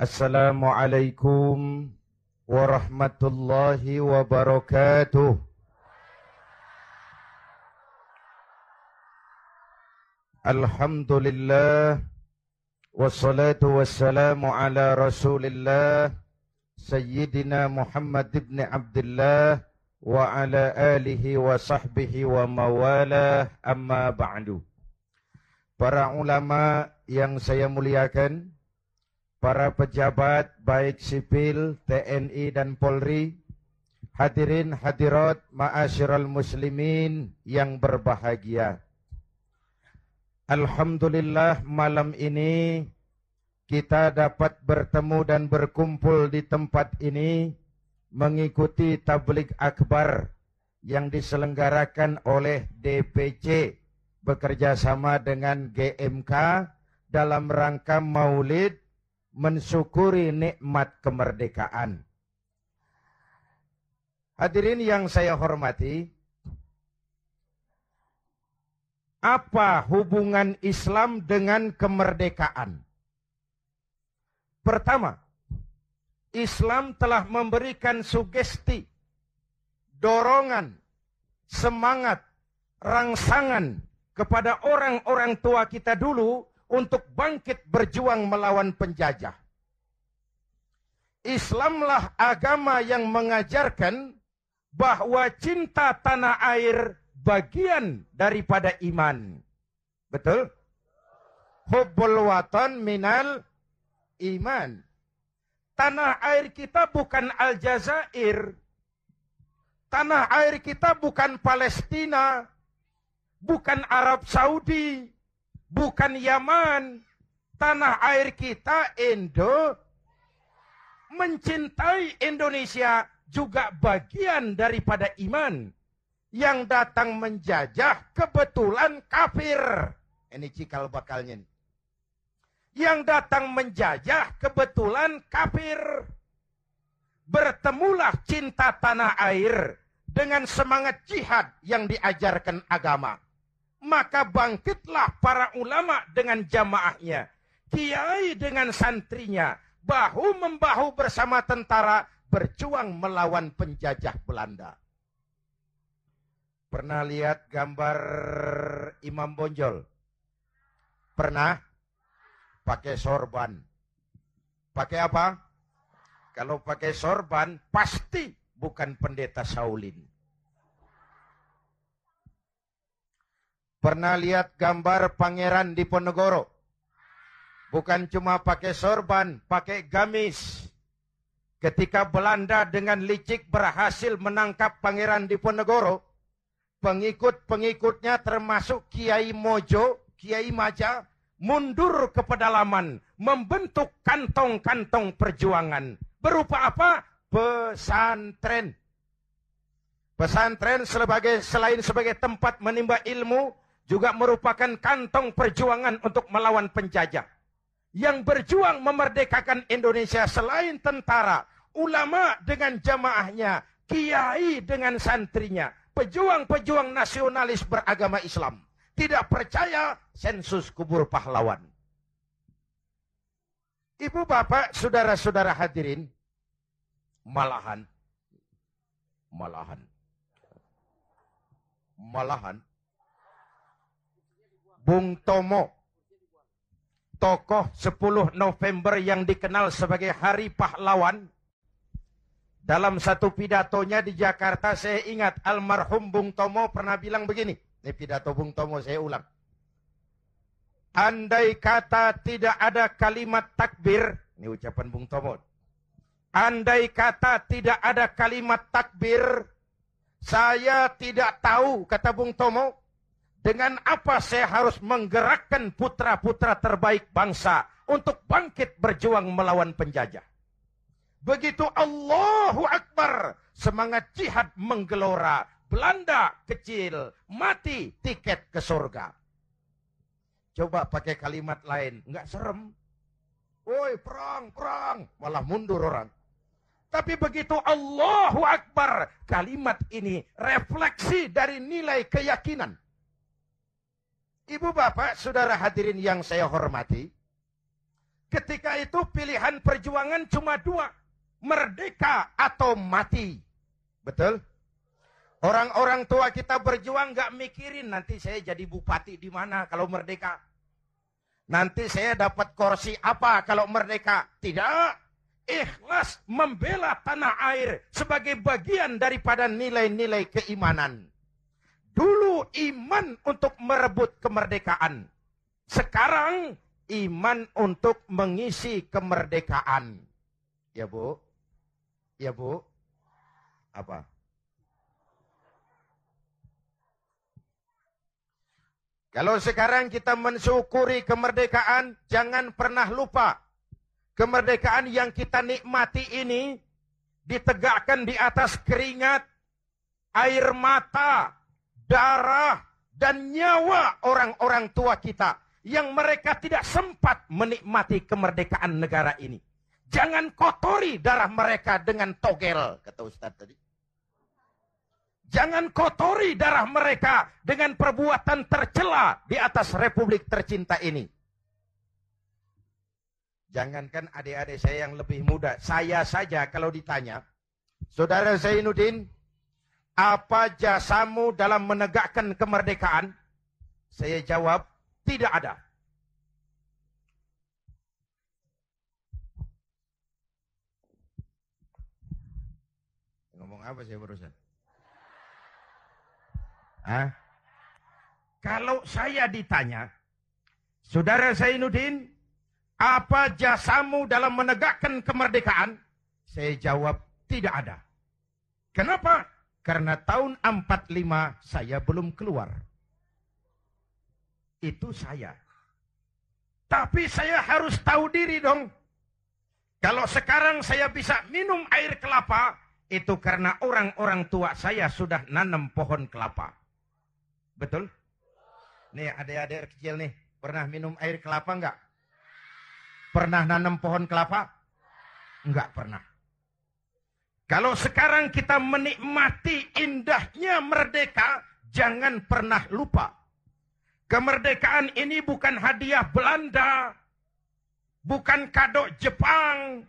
Assalamualaikum warahmatullahi wabarakatuh. Alhamdulillah wassalatu wassalamu ala Rasulillah Sayyidina Muhammad ibn Abdullah wa ala alihi wa sahbihi wa mawalah amma ba'du. Para ulama yang saya muliakan, para pejabat baik sipil, TNI dan Polri, hadirin hadirat ma'asyiral muslimin yang berbahagia. Alhamdulillah malam ini kita dapat bertemu dan berkumpul di tempat ini mengikuti tablik akbar yang diselenggarakan oleh DPC bekerja sama dengan GMK dalam rangka maulid mensyukuri nikmat kemerdekaan. Hadirin yang saya hormati, apa hubungan Islam dengan kemerdekaan? Pertama, Islam telah memberikan sugesti, dorongan, semangat, rangsangan kepada orang-orang tua kita dulu untuk bangkit berjuang melawan penjajah. Islamlah agama yang mengajarkan bahwa cinta tanah air bagian daripada iman. Betul? Hubbul watan minal iman. Tanah air kita bukan Aljazair. Tanah air kita bukan Palestina. Bukan Arab Saudi bukan Yaman. Tanah air kita Indo mencintai Indonesia juga bagian daripada iman. Yang datang menjajah kebetulan kafir. Ini cikal bakalnya. Yang datang menjajah kebetulan kafir. Bertemulah cinta tanah air dengan semangat jihad yang diajarkan agama maka bangkitlah para ulama dengan jamaahnya, kiai dengan santrinya, bahu membahu bersama tentara berjuang melawan penjajah Belanda. Pernah lihat gambar Imam Bonjol? Pernah? Pakai sorban. Pakai apa? Kalau pakai sorban, pasti bukan pendeta Saulin. Pernah lihat gambar pangeran di Ponegoro? Bukan cuma pakai sorban, pakai gamis. Ketika Belanda dengan licik berhasil menangkap pangeran di Ponegoro, pengikut-pengikutnya termasuk Kiai Mojo, Kiai Maja, mundur ke pedalaman, membentuk kantong-kantong perjuangan. Berupa apa? Pesantren. Pesantren sebagai selain sebagai tempat menimba ilmu, juga merupakan kantong perjuangan untuk melawan penjajah. Yang berjuang memerdekakan Indonesia selain tentara, ulama dengan jamaahnya, kiai dengan santrinya, pejuang-pejuang nasionalis beragama Islam. Tidak percaya sensus kubur pahlawan. Ibu bapak, saudara-saudara hadirin, malahan, malahan, malahan, Bung Tomo, tokoh 10 November yang dikenal sebagai Hari Pahlawan. Dalam satu pidatonya di Jakarta, saya ingat almarhum Bung Tomo pernah bilang begini. Ini pidato Bung Tomo saya ulang. Andai kata tidak ada kalimat takbir, ini ucapan Bung Tomo. Andai kata tidak ada kalimat takbir, saya tidak tahu, kata Bung Tomo, dengan apa saya harus menggerakkan putra-putra terbaik bangsa untuk bangkit berjuang melawan penjajah. Begitu Allahu Akbar, semangat jihad menggelora. Belanda kecil, mati tiket ke surga. Coba pakai kalimat lain, nggak serem. Woi perang, perang, malah mundur orang. Tapi begitu Allahu Akbar, kalimat ini refleksi dari nilai keyakinan. Ibu bapak, saudara hadirin yang saya hormati. Ketika itu pilihan perjuangan cuma dua. Merdeka atau mati. Betul? Orang-orang tua kita berjuang nggak mikirin nanti saya jadi bupati di mana kalau merdeka. Nanti saya dapat kursi apa kalau merdeka. Tidak. Ikhlas membela tanah air sebagai bagian daripada nilai-nilai keimanan. Dulu iman untuk merebut kemerdekaan. Sekarang iman untuk mengisi kemerdekaan. Ya Bu? Ya Bu? Apa? Kalau sekarang kita mensyukuri kemerdekaan, jangan pernah lupa. Kemerdekaan yang kita nikmati ini ditegakkan di atas keringat, air mata, darah, dan nyawa orang-orang tua kita yang mereka tidak sempat menikmati kemerdekaan negara ini. Jangan kotori darah mereka dengan togel, kata Ustaz tadi. Jangan kotori darah mereka dengan perbuatan tercela di atas republik tercinta ini. Jangankan adik-adik saya yang lebih muda, saya saja kalau ditanya, Saudara Zainuddin, apa jasamu dalam menegakkan kemerdekaan? Saya jawab, tidak ada. Ngomong apa saya barusan? Hah? Kalau saya ditanya, Saudara Zainuddin, apa jasamu dalam menegakkan kemerdekaan? Saya jawab, tidak ada. Kenapa? Karena tahun 45 saya belum keluar itu saya. Tapi saya harus tahu diri dong. Kalau sekarang saya bisa minum air kelapa, itu karena orang-orang tua saya sudah nanam pohon kelapa. Betul? Nih adik-adik kecil nih, pernah minum air kelapa enggak? Pernah nanam pohon kelapa? Enggak pernah. Kalau sekarang kita menikmati indahnya merdeka, jangan pernah lupa Kemerdekaan ini bukan hadiah Belanda, bukan kado Jepang,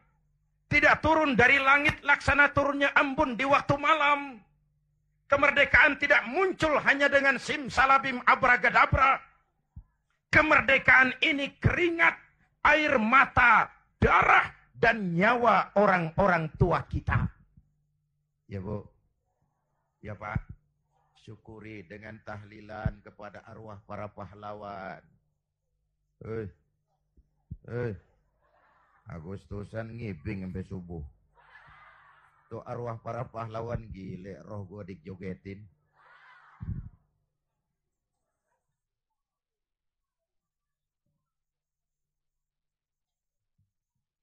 tidak turun dari langit laksana turunnya embun di waktu malam. Kemerdekaan tidak muncul hanya dengan simsalabim abragadabra. Kemerdekaan ini keringat, air mata, darah, dan nyawa orang-orang tua kita. Ya Bu, ya Pak syukuri dengan tahlilan kepada arwah para pahlawan. Eh, eh, Agustusan ngibing sampai subuh. Tuh arwah para pahlawan gile, roh gua dijogetin.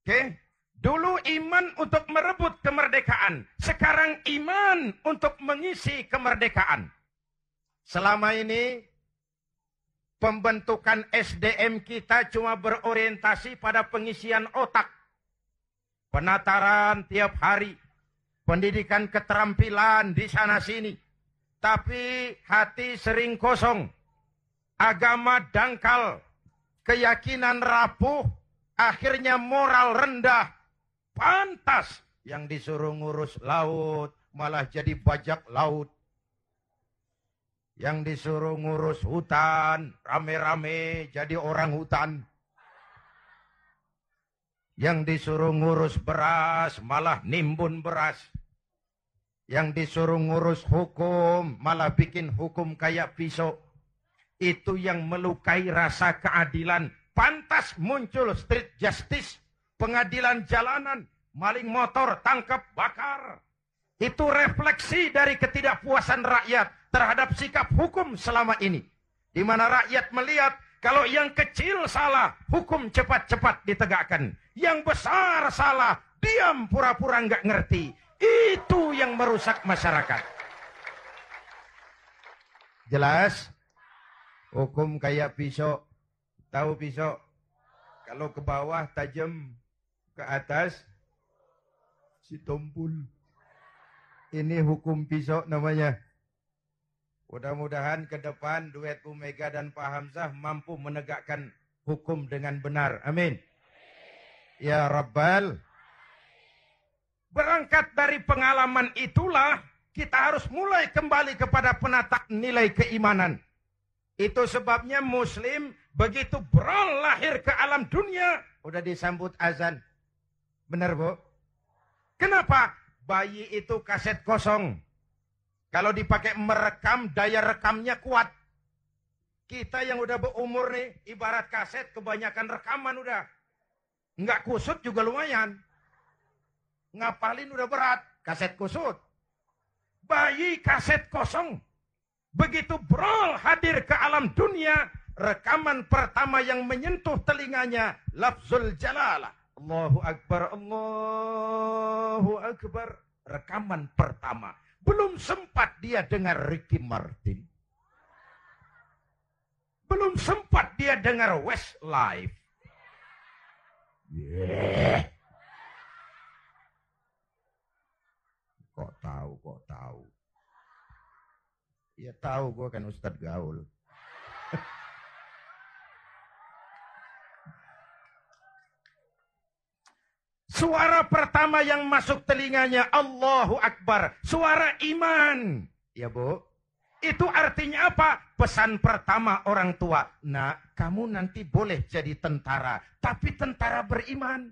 Oke, okay. Iman untuk merebut kemerdekaan. Sekarang iman untuk mengisi kemerdekaan. Selama ini pembentukan SDM kita cuma berorientasi pada pengisian otak. Penataran tiap hari. Pendidikan keterampilan di sana sini. Tapi hati sering kosong. Agama dangkal. Keyakinan rapuh. Akhirnya moral rendah pantas yang disuruh ngurus laut malah jadi bajak laut. Yang disuruh ngurus hutan rame-rame jadi orang hutan. Yang disuruh ngurus beras malah nimbun beras. Yang disuruh ngurus hukum malah bikin hukum kayak pisau. Itu yang melukai rasa keadilan. Pantas muncul street justice pengadilan jalanan, maling motor, tangkap, bakar. Itu refleksi dari ketidakpuasan rakyat terhadap sikap hukum selama ini. Di mana rakyat melihat kalau yang kecil salah, hukum cepat-cepat ditegakkan. Yang besar salah, diam pura-pura nggak ngerti. Itu yang merusak masyarakat. Jelas? Hukum kayak pisau. Tahu pisau? Kalau ke bawah tajam, ke atas si tompul. Ini hukum pisau namanya. Mudah-mudahan ke depan duet Bu Mega dan Pak Hamzah mampu menegakkan hukum dengan benar. Amin. Ya Rabbal. Berangkat dari pengalaman itulah kita harus mulai kembali kepada penata nilai keimanan. Itu sebabnya muslim begitu beral lahir ke alam dunia. Udah disambut azan. Benar bu? Kenapa? Bayi itu kaset kosong. Kalau dipakai merekam, daya rekamnya kuat. Kita yang udah berumur nih, ibarat kaset, kebanyakan rekaman udah. Nggak kusut juga lumayan. Ngapalin udah berat, kaset kusut. Bayi kaset kosong. Begitu brol hadir ke alam dunia, rekaman pertama yang menyentuh telinganya, lafzul jalalah. Allahu Akbar, Allahu Akbar. Rekaman pertama. Belum sempat dia dengar Ricky Martin. Belum sempat dia dengar Westlife. Yeah. Kok tahu, kok tahu. Ya tahu gue kan Ustadz Gaul. Suara pertama yang masuk telinganya Allahu Akbar. Suara iman. Ya bu. Itu artinya apa? Pesan pertama orang tua. Nak, kamu nanti boleh jadi tentara. Tapi tentara beriman.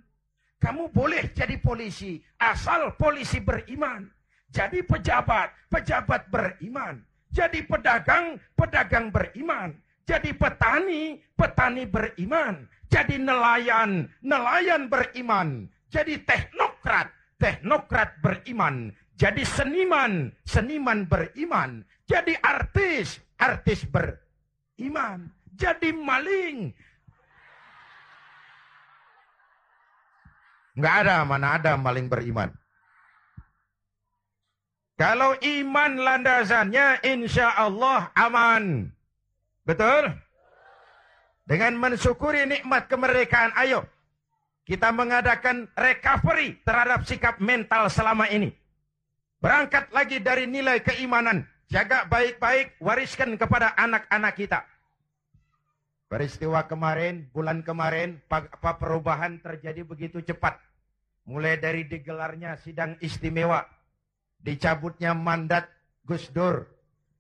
Kamu boleh jadi polisi. Asal polisi beriman. Jadi pejabat. Pejabat beriman. Jadi pedagang. Pedagang beriman. Jadi petani. Petani beriman. Jadi nelayan. Nelayan beriman jadi teknokrat, teknokrat beriman. Jadi seniman, seniman beriman. Jadi artis, artis beriman. Jadi maling. Enggak ada, mana ada maling beriman. Kalau iman landasannya insya Allah aman. Betul? Dengan mensyukuri nikmat kemerdekaan, ayo kita mengadakan recovery terhadap sikap mental selama ini. Berangkat lagi dari nilai keimanan. Jaga baik-baik, wariskan kepada anak-anak kita. Peristiwa kemarin, bulan kemarin, apa perubahan terjadi begitu cepat. Mulai dari digelarnya sidang istimewa. Dicabutnya mandat Gus Dur.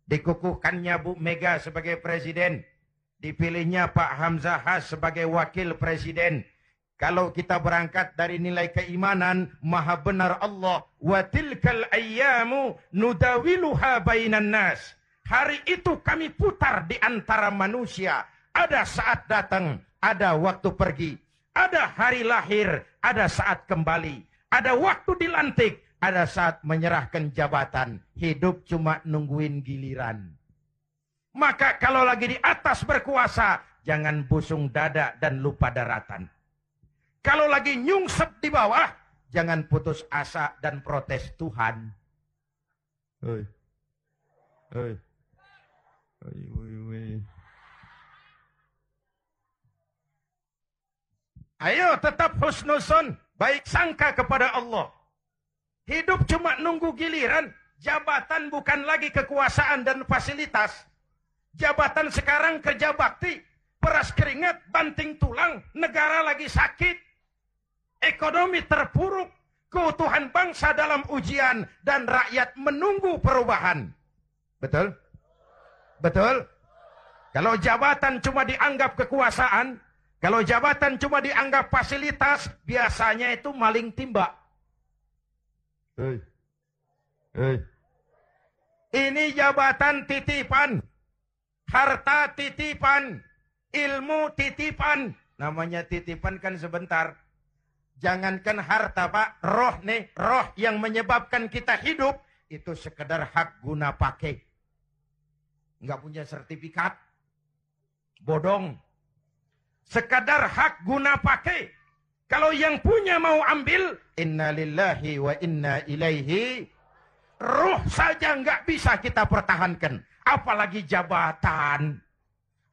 Dikukuhkannya Bu Mega sebagai presiden. Dipilihnya Pak Hamzah Has sebagai wakil presiden kalau kita berangkat dari nilai keimanan, maha benar Allah. Wa tilkal ayyamu nudawiluha bainan nas. Hari itu kami putar di antara manusia. Ada saat datang, ada waktu pergi. Ada hari lahir, ada saat kembali. Ada waktu dilantik, ada saat menyerahkan jabatan. Hidup cuma nungguin giliran. Maka kalau lagi di atas berkuasa, jangan busung dada dan lupa daratan. Kalau lagi nyungsep di bawah, jangan putus asa dan protes Tuhan. Oi. Oi. Oi, oi, oi. Ayo tetap husnuson, baik sangka kepada Allah. Hidup cuma nunggu giliran, jabatan bukan lagi kekuasaan dan fasilitas. Jabatan sekarang kerja bakti, peras keringat, banting tulang, negara lagi sakit, ekonomi terpuruk, keutuhan bangsa dalam ujian, dan rakyat menunggu perubahan. Betul? Betul? Kalau jabatan cuma dianggap kekuasaan, kalau jabatan cuma dianggap fasilitas, biasanya itu maling timba. Hey. Hey. Ini jabatan titipan, harta titipan, ilmu titipan. Namanya titipan kan sebentar. Jangankan harta pak, roh nih, roh yang menyebabkan kita hidup, itu sekedar hak guna pakai. Enggak punya sertifikat. Bodong. Sekadar hak guna pakai. Kalau yang punya mau ambil, innalillahi wa inna ilaihi. Roh saja nggak bisa kita pertahankan. Apalagi jabatan.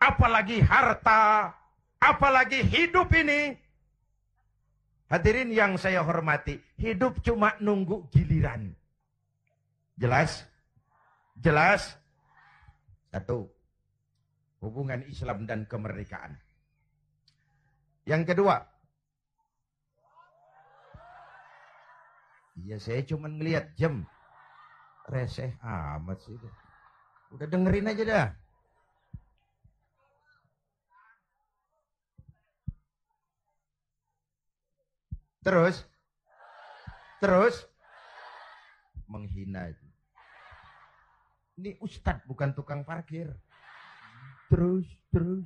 Apalagi harta. Apalagi hidup ini. Hadirin yang saya hormati, hidup cuma nunggu giliran. Jelas? Jelas? Satu, hubungan Islam dan kemerdekaan. Yang kedua, ya saya cuma ngelihat jam. Reseh amat sih. Udah dengerin aja dah. Terus, terus menghina itu. Ini ustadz bukan tukang parkir. Terus, terus.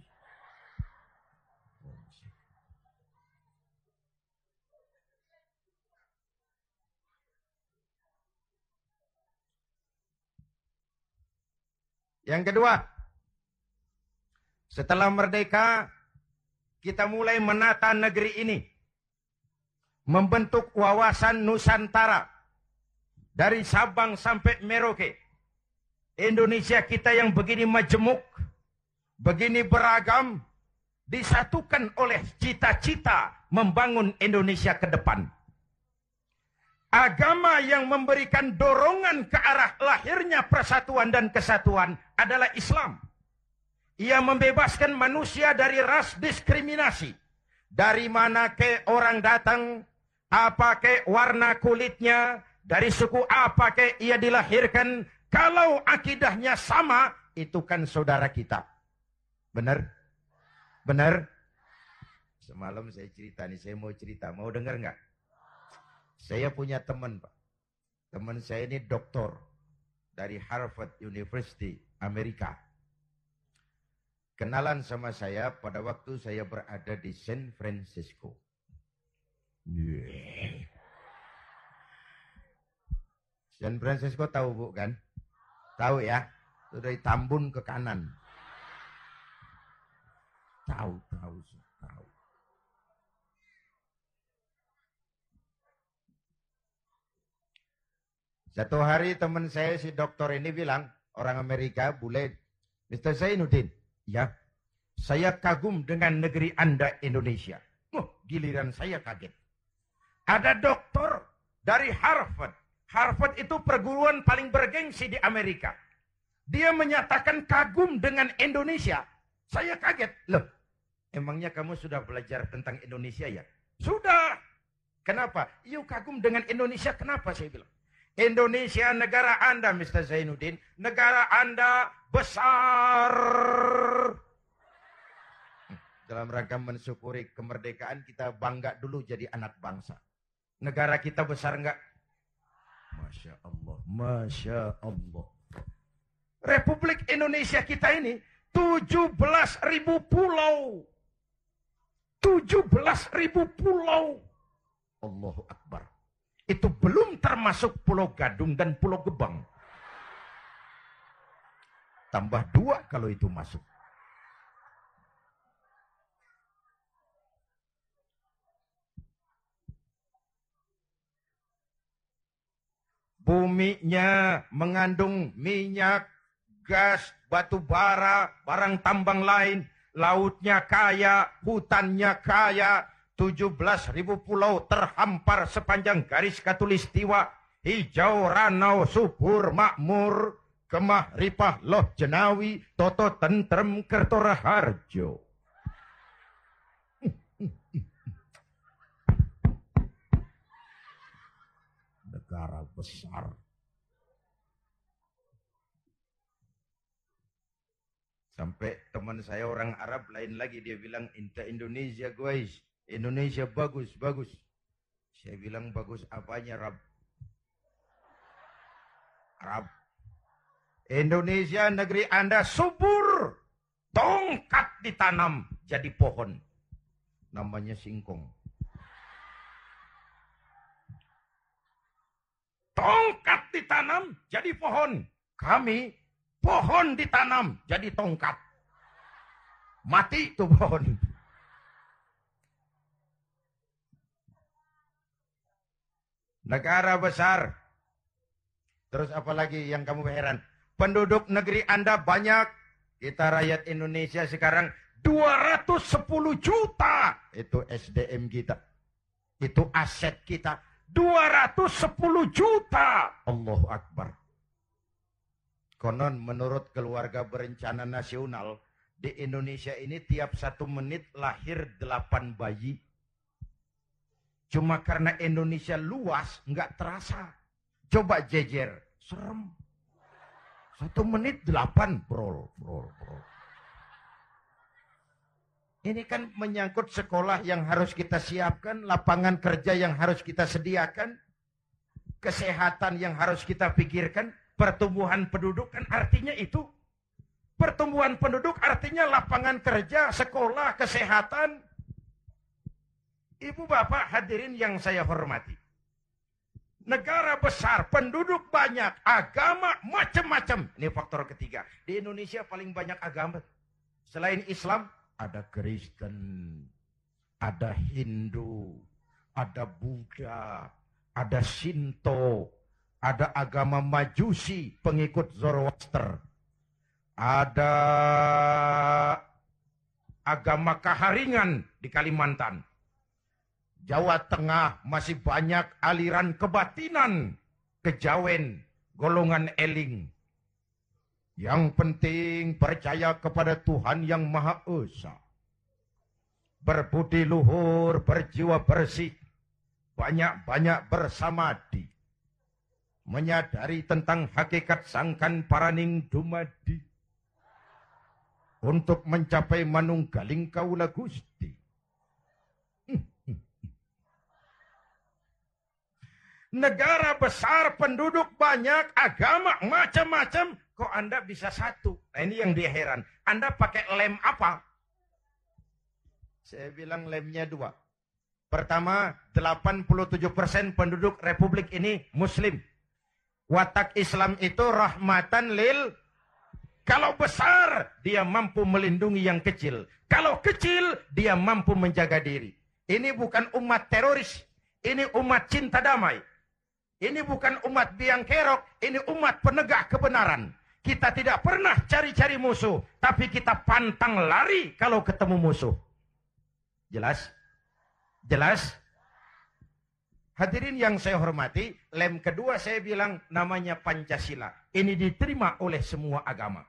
Yang kedua, setelah merdeka, kita mulai menata negeri ini. Membentuk wawasan Nusantara. Dari Sabang sampai Merauke. Indonesia kita yang begini majemuk, begini beragam, disatukan oleh cita-cita membangun Indonesia ke depan. Agama yang memberikan dorongan ke arah lahirnya persatuan dan kesatuan adalah Islam. Ia membebaskan manusia dari ras diskriminasi. Dari mana ke orang datang, apa ke warna kulitnya, dari suku apa ke ia dilahirkan, kalau akidahnya sama, itu kan saudara kita. Benar? Benar? Semalam saya cerita nih, saya mau cerita. Mau dengar nggak? Saya punya teman, Pak. Teman saya ini doktor dari Harvard University, Amerika. Kenalan sama saya pada waktu saya berada di San Francisco. Yeah. San Francisco tahu bu kan? Tahu ya? Itu dari Tambun ke kanan. Tahu, tahu, tahu. Satu hari teman saya si dokter ini bilang, orang Amerika, bule, Mr. Zainuddin, ya, saya kagum dengan negeri Anda Indonesia. Oh, giliran saya kaget. Ada dokter dari Harvard. Harvard itu perguruan paling bergengsi di Amerika. Dia menyatakan kagum dengan Indonesia. Saya kaget. Loh, emangnya kamu sudah belajar tentang Indonesia ya? Sudah. Kenapa? Yuk kagum dengan Indonesia. Kenapa saya bilang? Indonesia negara Anda, Mr. Zainuddin. Negara Anda besar. Dalam rangka mensyukuri kemerdekaan, kita bangga dulu jadi anak bangsa. Negara kita besar enggak? Masya Allah, Masya Allah. Republik Indonesia kita ini 17 ribu pulau. 17 ribu pulau. Allahu Akbar. Itu belum termasuk Pulau Gadung dan Pulau Gebang. Tambah dua kalau itu masuk. Buminya mengandung minyak, gas, batu bara, barang tambang lain. Lautnya kaya, hutannya kaya, 17 ribu pulau terhampar sepanjang garis katulistiwa. Hijau, ranau, subur, makmur. Kemah, ripah, loh, jenawi, toto, tentrem, kertora, harjo. Negara besar. Sampai teman saya orang Arab lain lagi dia bilang, Inta Indonesia guys. Indonesia bagus, bagus. Saya bilang bagus apanya, Rab? Arab. Indonesia negeri Anda subur. Tongkat ditanam jadi pohon. Namanya singkong. Tongkat ditanam jadi pohon. Kami pohon ditanam jadi tongkat. Mati tuh pohon. Negara besar. Terus apa lagi yang kamu heran? Penduduk negeri Anda banyak. Kita rakyat Indonesia sekarang 210 juta. Itu SDM kita. Itu aset kita. 210 juta. Allahu Akbar. Konon menurut keluarga berencana nasional. Di Indonesia ini tiap satu menit lahir delapan bayi Cuma karena Indonesia luas, nggak terasa. Coba jejer, serem. Satu menit delapan, bro, bro, bro. Ini kan menyangkut sekolah yang harus kita siapkan, lapangan kerja yang harus kita sediakan, kesehatan yang harus kita pikirkan, pertumbuhan penduduk kan artinya itu. Pertumbuhan penduduk artinya lapangan kerja, sekolah, kesehatan. Ibu bapak hadirin yang saya hormati. Negara besar, penduduk banyak, agama macam-macam. Ini faktor ketiga. Di Indonesia paling banyak agama. Selain Islam, ada Kristen, ada Hindu, ada Buddha, ada Shinto, ada agama Majusi, pengikut Zoroaster, ada agama Kaharingan di Kalimantan. Jawa Tengah masih banyak aliran kebatinan, kejawen, golongan eling. Yang penting percaya kepada Tuhan yang Maha Esa. Berbudi luhur, berjiwa bersih, banyak-banyak bersamadi menyadari tentang hakikat sangkan paraning dumadi untuk mencapai manunggaling kaula Gusti. Negara besar, penduduk banyak, agama macam-macam, kok Anda bisa satu? Nah ini yang dia heran. Anda pakai lem apa? Saya bilang lemnya dua. Pertama, 87% penduduk republik ini muslim. Watak Islam itu rahmatan lil kalau besar dia mampu melindungi yang kecil. Kalau kecil dia mampu menjaga diri. Ini bukan umat teroris, ini umat cinta damai. Ini bukan umat biang kerok, ini umat penegak kebenaran. Kita tidak pernah cari-cari musuh, tapi kita pantang lari kalau ketemu musuh. Jelas? Jelas? Hadirin yang saya hormati, lem kedua saya bilang namanya Pancasila. Ini diterima oleh semua agama.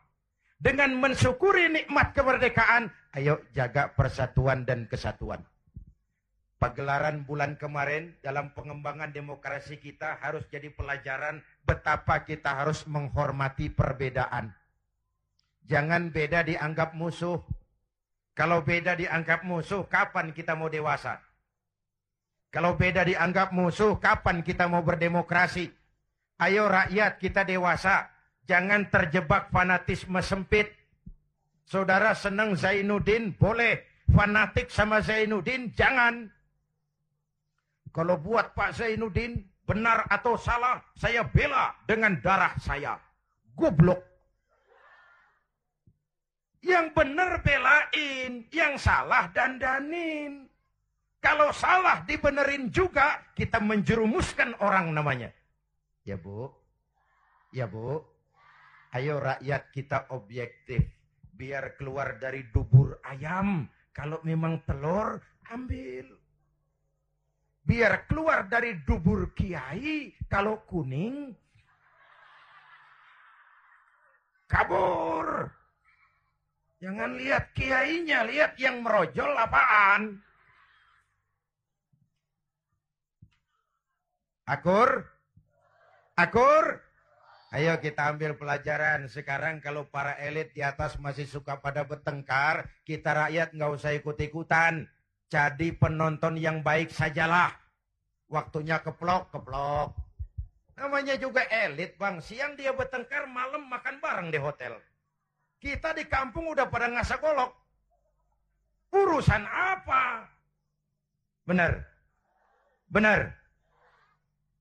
Dengan mensyukuri nikmat kemerdekaan, ayo jaga persatuan dan kesatuan. Pagelaran bulan kemarin dalam pengembangan demokrasi kita harus jadi pelajaran betapa kita harus menghormati perbedaan. Jangan beda dianggap musuh. Kalau beda dianggap musuh, kapan kita mau dewasa? Kalau beda dianggap musuh, kapan kita mau berdemokrasi? Ayo rakyat kita dewasa. Jangan terjebak fanatisme sempit. Saudara senang Zainuddin, boleh. Fanatik sama Zainuddin, jangan. Kalau buat Pak Zainuddin, benar atau salah, saya bela dengan darah saya. Goblok. Yang benar belain, yang salah dandanin. Kalau salah dibenerin juga, kita menjerumuskan orang namanya. Ya Bu, ya Bu, ayo rakyat kita objektif. Biar keluar dari dubur ayam. Kalau memang telur, ambil. Biar keluar dari dubur kiai, kalau kuning, kabur. Jangan lihat kiainya, lihat yang merojol apaan. Akur? Akur? Ayo kita ambil pelajaran. Sekarang kalau para elit di atas masih suka pada bertengkar, kita rakyat nggak usah ikut-ikutan. Jadi penonton yang baik sajalah. Waktunya keplok, keplok. Namanya juga elit bang. Siang dia bertengkar, malam makan bareng di hotel. Kita di kampung udah pada ngasa golok. Urusan apa? Benar. Benar.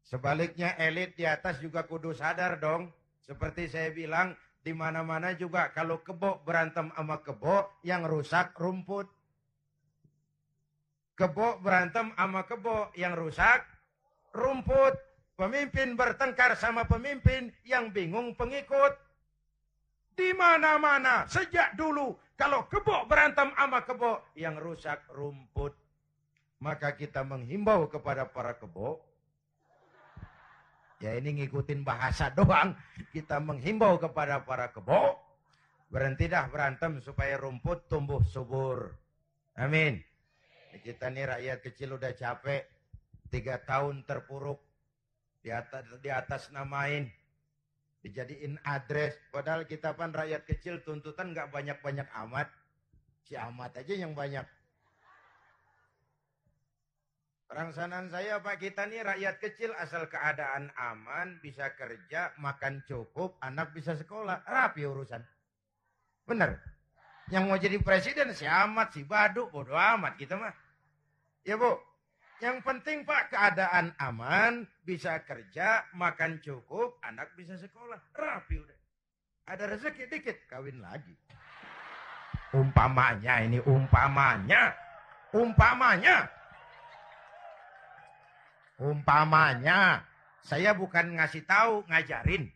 Sebaliknya elit di atas juga kudu sadar dong. Seperti saya bilang, di mana-mana juga kalau kebo berantem sama kebo, yang rusak rumput. Kebo berantem sama kebo, yang rusak rumput. Pemimpin bertengkar sama pemimpin, yang bingung pengikut. Di mana-mana, sejak dulu, kalau kebo berantem sama kebo, yang rusak rumput. Maka kita menghimbau kepada para kebo, Ya ini ngikutin bahasa doang. Kita menghimbau kepada para kebo. Berhenti dah berantem supaya rumput tumbuh subur. Amin. Kita nih rakyat kecil udah capek. tiga tahun terpuruk di atas di atas namain dijadiin address padahal kita pan rakyat kecil tuntutan nggak banyak-banyak amat si amat aja yang banyak Rangsanan saya Pak kita nih rakyat kecil asal keadaan aman, bisa kerja, makan cukup, anak bisa sekolah, rapi urusan. Bener. Yang mau jadi presiden si amat, si badu, bodo amat kita mah. Ya Bu, yang penting Pak keadaan aman, bisa kerja, makan cukup, anak bisa sekolah. Rapi udah. Ada rezeki dikit, kawin lagi. Umpamanya ini umpamanya. Umpamanya. Umpamanya. Saya bukan ngasih tahu, ngajarin.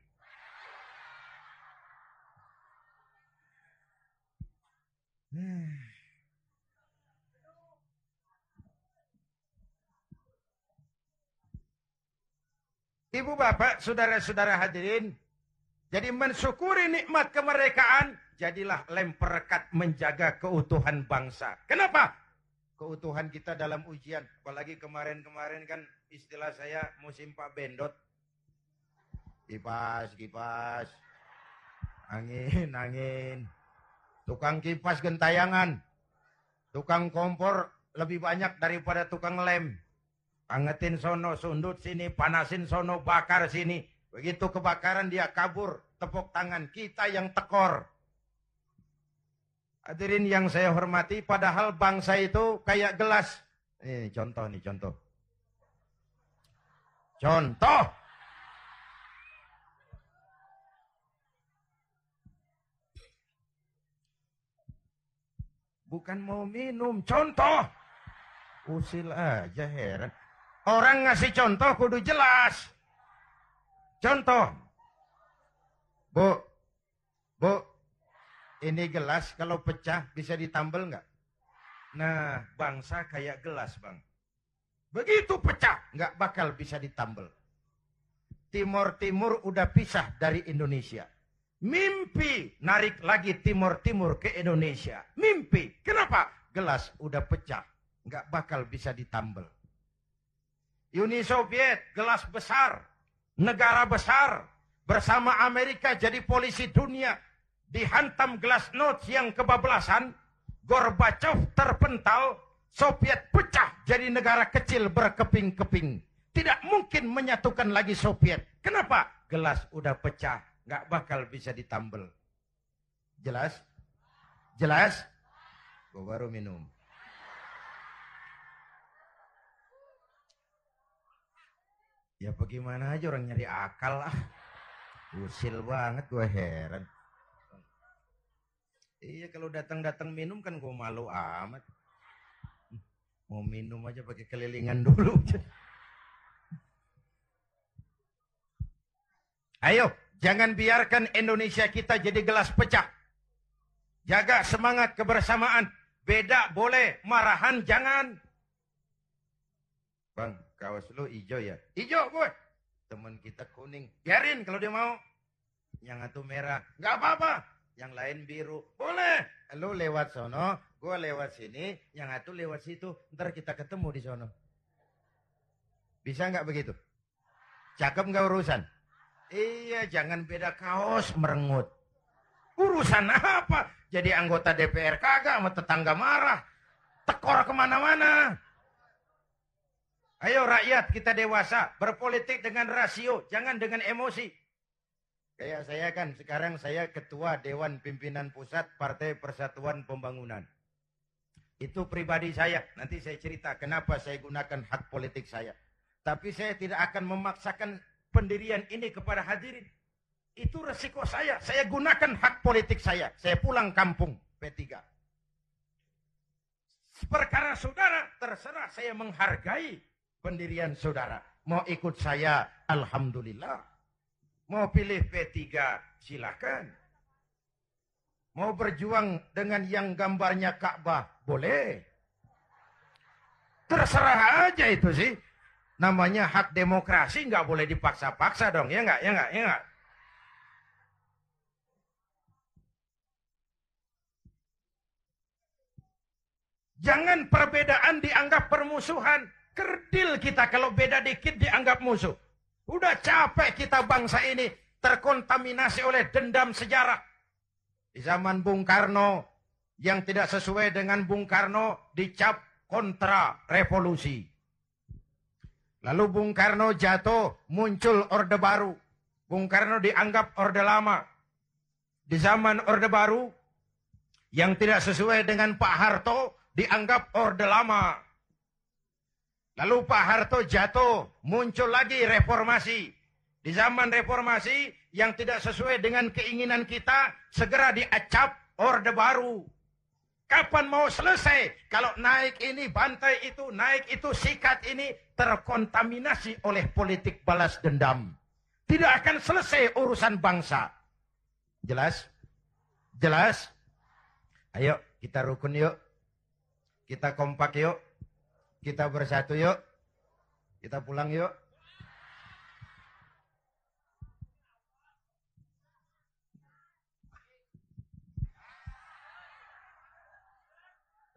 Hmm. Ibu bapak, saudara-saudara hadirin. Jadi mensyukuri nikmat kemerdekaan. Jadilah lem perekat menjaga keutuhan bangsa. Kenapa? Keutuhan kita dalam ujian. Apalagi kemarin-kemarin kan istilah saya musim Pak Bendot. Kipas, kipas. Angin, angin. Tukang kipas gentayangan. Tukang kompor lebih banyak daripada tukang lem. Angetin sono, sundut sini, panasin sono, bakar sini. Begitu kebakaran dia kabur, tepuk tangan kita yang tekor. Hadirin yang saya hormati, padahal bangsa itu kayak gelas. Ini contoh nih, contoh. Contoh. Bukan mau minum, contoh. Usil aja heran. Orang ngasih contoh kudu jelas. Contoh. Bu, bu, ini gelas kalau pecah bisa ditambal nggak? Nah, bangsa kayak gelas bang. Begitu pecah, nggak bakal bisa ditambal. Timur Timur udah pisah dari Indonesia. Mimpi narik lagi Timur Timur ke Indonesia. Mimpi. Kenapa? Gelas udah pecah, nggak bakal bisa ditambal. Uni Soviet, gelas besar, negara besar, bersama Amerika jadi polisi dunia, dihantam gelas notes yang kebablasan, Gorbachev terpental, Soviet pecah jadi negara kecil berkeping-keping. Tidak mungkin menyatukan lagi Soviet. Kenapa? Gelas udah pecah, nggak bakal bisa ditambel. Jelas? Jelas? Gue baru minum. Ya bagaimana aja orang nyari akal lah. Usil banget gue heran. Iya kalau datang-datang minum kan gue malu amat. Mau minum aja pakai kelilingan dulu. Ayo, jangan biarkan Indonesia kita jadi gelas pecah. Jaga semangat kebersamaan. Beda boleh, marahan jangan. Bang, kaos lu hijau ya? Hijau gue. Teman kita kuning. Biarin kalau dia mau. Yang satu merah. Gak apa-apa. Yang lain biru. Boleh. Lu lewat sono. Gue lewat sini. Yang satu lewat situ. Ntar kita ketemu di sono. Bisa nggak begitu? Cakep nggak urusan? Iya, jangan beda kaos merengut. Urusan apa? Jadi anggota DPR kagak sama tetangga marah. Tekor ke mana-mana. Ayo rakyat kita dewasa, berpolitik dengan rasio, jangan dengan emosi. Kayak saya kan sekarang saya ketua Dewan Pimpinan Pusat Partai Persatuan Pembangunan. Itu pribadi saya. Nanti saya cerita kenapa saya gunakan hak politik saya. Tapi saya tidak akan memaksakan pendirian ini kepada hadirin. Itu resiko saya. Saya gunakan hak politik saya. Saya pulang kampung P3. Perkara saudara, terserah saya menghargai pendirian saudara. Mau ikut saya, Alhamdulillah. Mau pilih P3, silakan. Mau berjuang dengan yang gambarnya Ka'bah, boleh. Terserah aja itu sih. Namanya hak demokrasi nggak boleh dipaksa-paksa dong, ya nggak, ya nggak, ya nggak. Jangan perbedaan dianggap permusuhan. Kerdil kita kalau beda dikit dianggap musuh. Udah capek kita bangsa ini terkontaminasi oleh dendam sejarah. Di zaman Bung Karno, yang tidak sesuai dengan Bung Karno dicap kontra revolusi. Lalu Bung Karno jatuh, muncul Orde Baru. Bung Karno dianggap Orde Lama. Di zaman Orde Baru, yang tidak sesuai dengan Pak Harto, dianggap Orde Lama. Lalu Pak Harto jatuh, muncul lagi reformasi. Di zaman reformasi yang tidak sesuai dengan keinginan kita, segera diacap Orde Baru. Kapan mau selesai? Kalau naik ini, bantai itu, naik itu, sikat ini, terkontaminasi oleh politik balas dendam. Tidak akan selesai urusan bangsa. Jelas? Jelas? Ayo, kita rukun yuk. Kita kompak yuk. Kita bersatu yuk. Kita pulang yuk.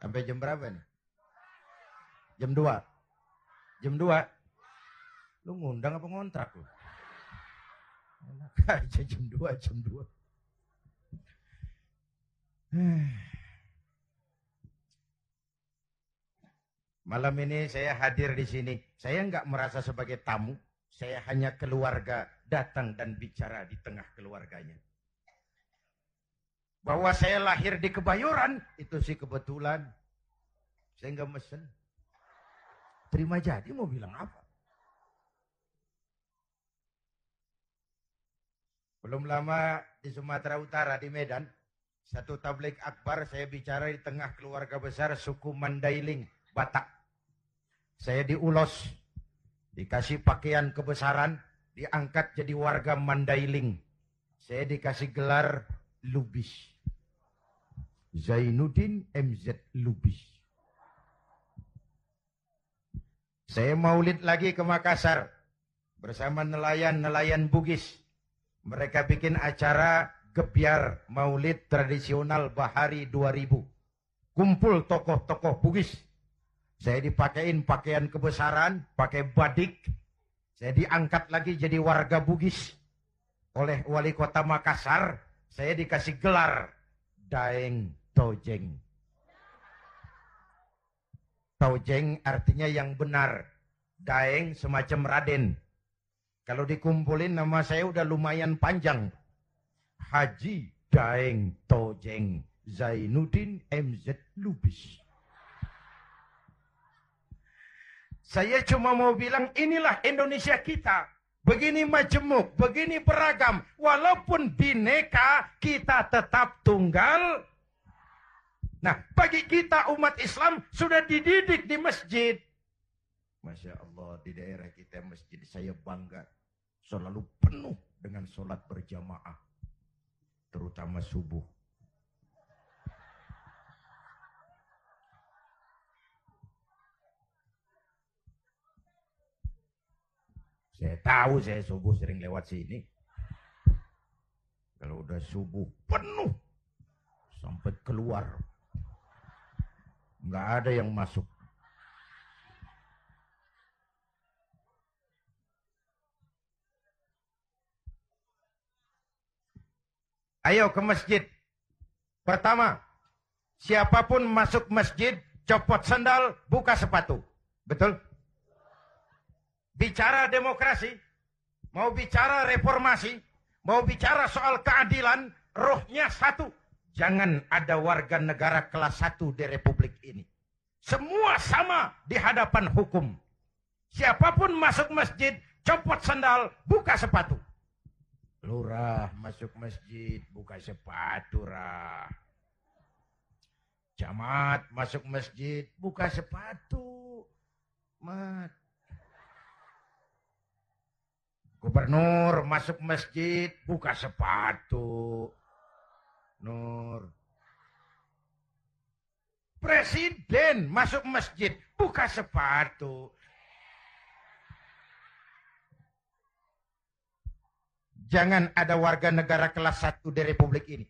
Sampai jam berapa nih? Jam 2. Jam 2. Lu ngundang apa ngontrak lu? Enak aja jam 2, jam 2. Malam ini saya hadir di sini. Saya nggak merasa sebagai tamu. Saya hanya keluarga datang dan bicara di tengah keluarganya. Bahwa saya lahir di Kebayoran, itu sih kebetulan. Saya nggak mesen. Terima jadi mau bilang apa? Belum lama di Sumatera Utara, di Medan, satu tablik akbar saya bicara di tengah keluarga besar suku Mandailing, Batak. Saya diulos, dikasih pakaian kebesaran, diangkat jadi warga Mandailing. Saya dikasih gelar Lubis. Zainuddin MZ Lubis. Saya maulid lagi ke Makassar bersama nelayan-nelayan Bugis. Mereka bikin acara gebiar maulid tradisional Bahari 2000. Kumpul tokoh-tokoh Bugis. Saya dipakein pakaian kebesaran, pakai badik. Saya diangkat lagi jadi warga Bugis. Oleh wali kota Makassar, saya dikasih gelar Daeng Tojeng. Tojeng artinya yang benar. Daeng semacam Raden. Kalau dikumpulin nama saya udah lumayan panjang. Haji Daeng Tojeng Zainuddin MZ Lubis. Saya cuma mau bilang inilah Indonesia kita. Begini majemuk, begini beragam. Walaupun bineka, kita tetap tunggal Nah, bagi kita umat Islam sudah dididik di masjid. Masya Allah, di daerah kita masjid saya bangga. Selalu penuh dengan sholat berjamaah. Terutama subuh. Saya tahu saya subuh sering lewat sini. Kalau udah subuh penuh sampai keluar Nggak ada yang masuk. Ayo ke masjid. Pertama, siapa pun masuk masjid, copot sandal, buka sepatu. Betul? Bicara demokrasi, mau bicara reformasi, mau bicara soal keadilan, rohnya satu. Jangan ada warga negara kelas satu di republik ini. Semua sama di hadapan hukum. Siapa pun masuk masjid, copot sandal, buka sepatu. Lurah masuk masjid, buka sepatu, rah. Camat masuk masjid, buka sepatu. Mat. Gubernur masuk masjid, buka sepatu. Nur. Presiden masuk masjid, buka sepatu. Jangan ada warga negara kelas satu di republik ini.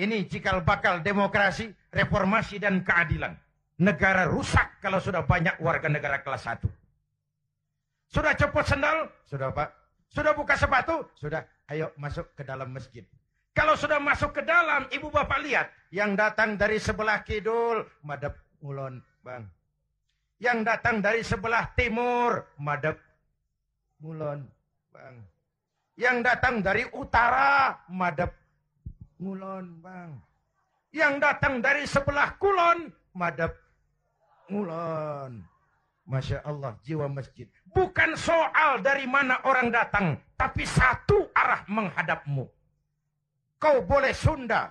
Ini cikal bakal demokrasi, reformasi, dan keadilan. Negara rusak kalau sudah banyak warga negara kelas satu. Sudah copot sendal? Sudah Pak. Sudah buka sepatu? Sudah. Ayo masuk ke dalam masjid. Kalau sudah masuk ke dalam, ibu bapak lihat. Yang datang dari sebelah kidul, madep ngulon, bang. Yang datang dari sebelah timur, madep ngulon, bang. Yang datang dari utara, madep ngulon, bang. Yang datang dari sebelah kulon, madep ngulon. Masya Allah, jiwa masjid. Bukan soal dari mana orang datang, tapi satu arah menghadapmu. Kau boleh Sunda,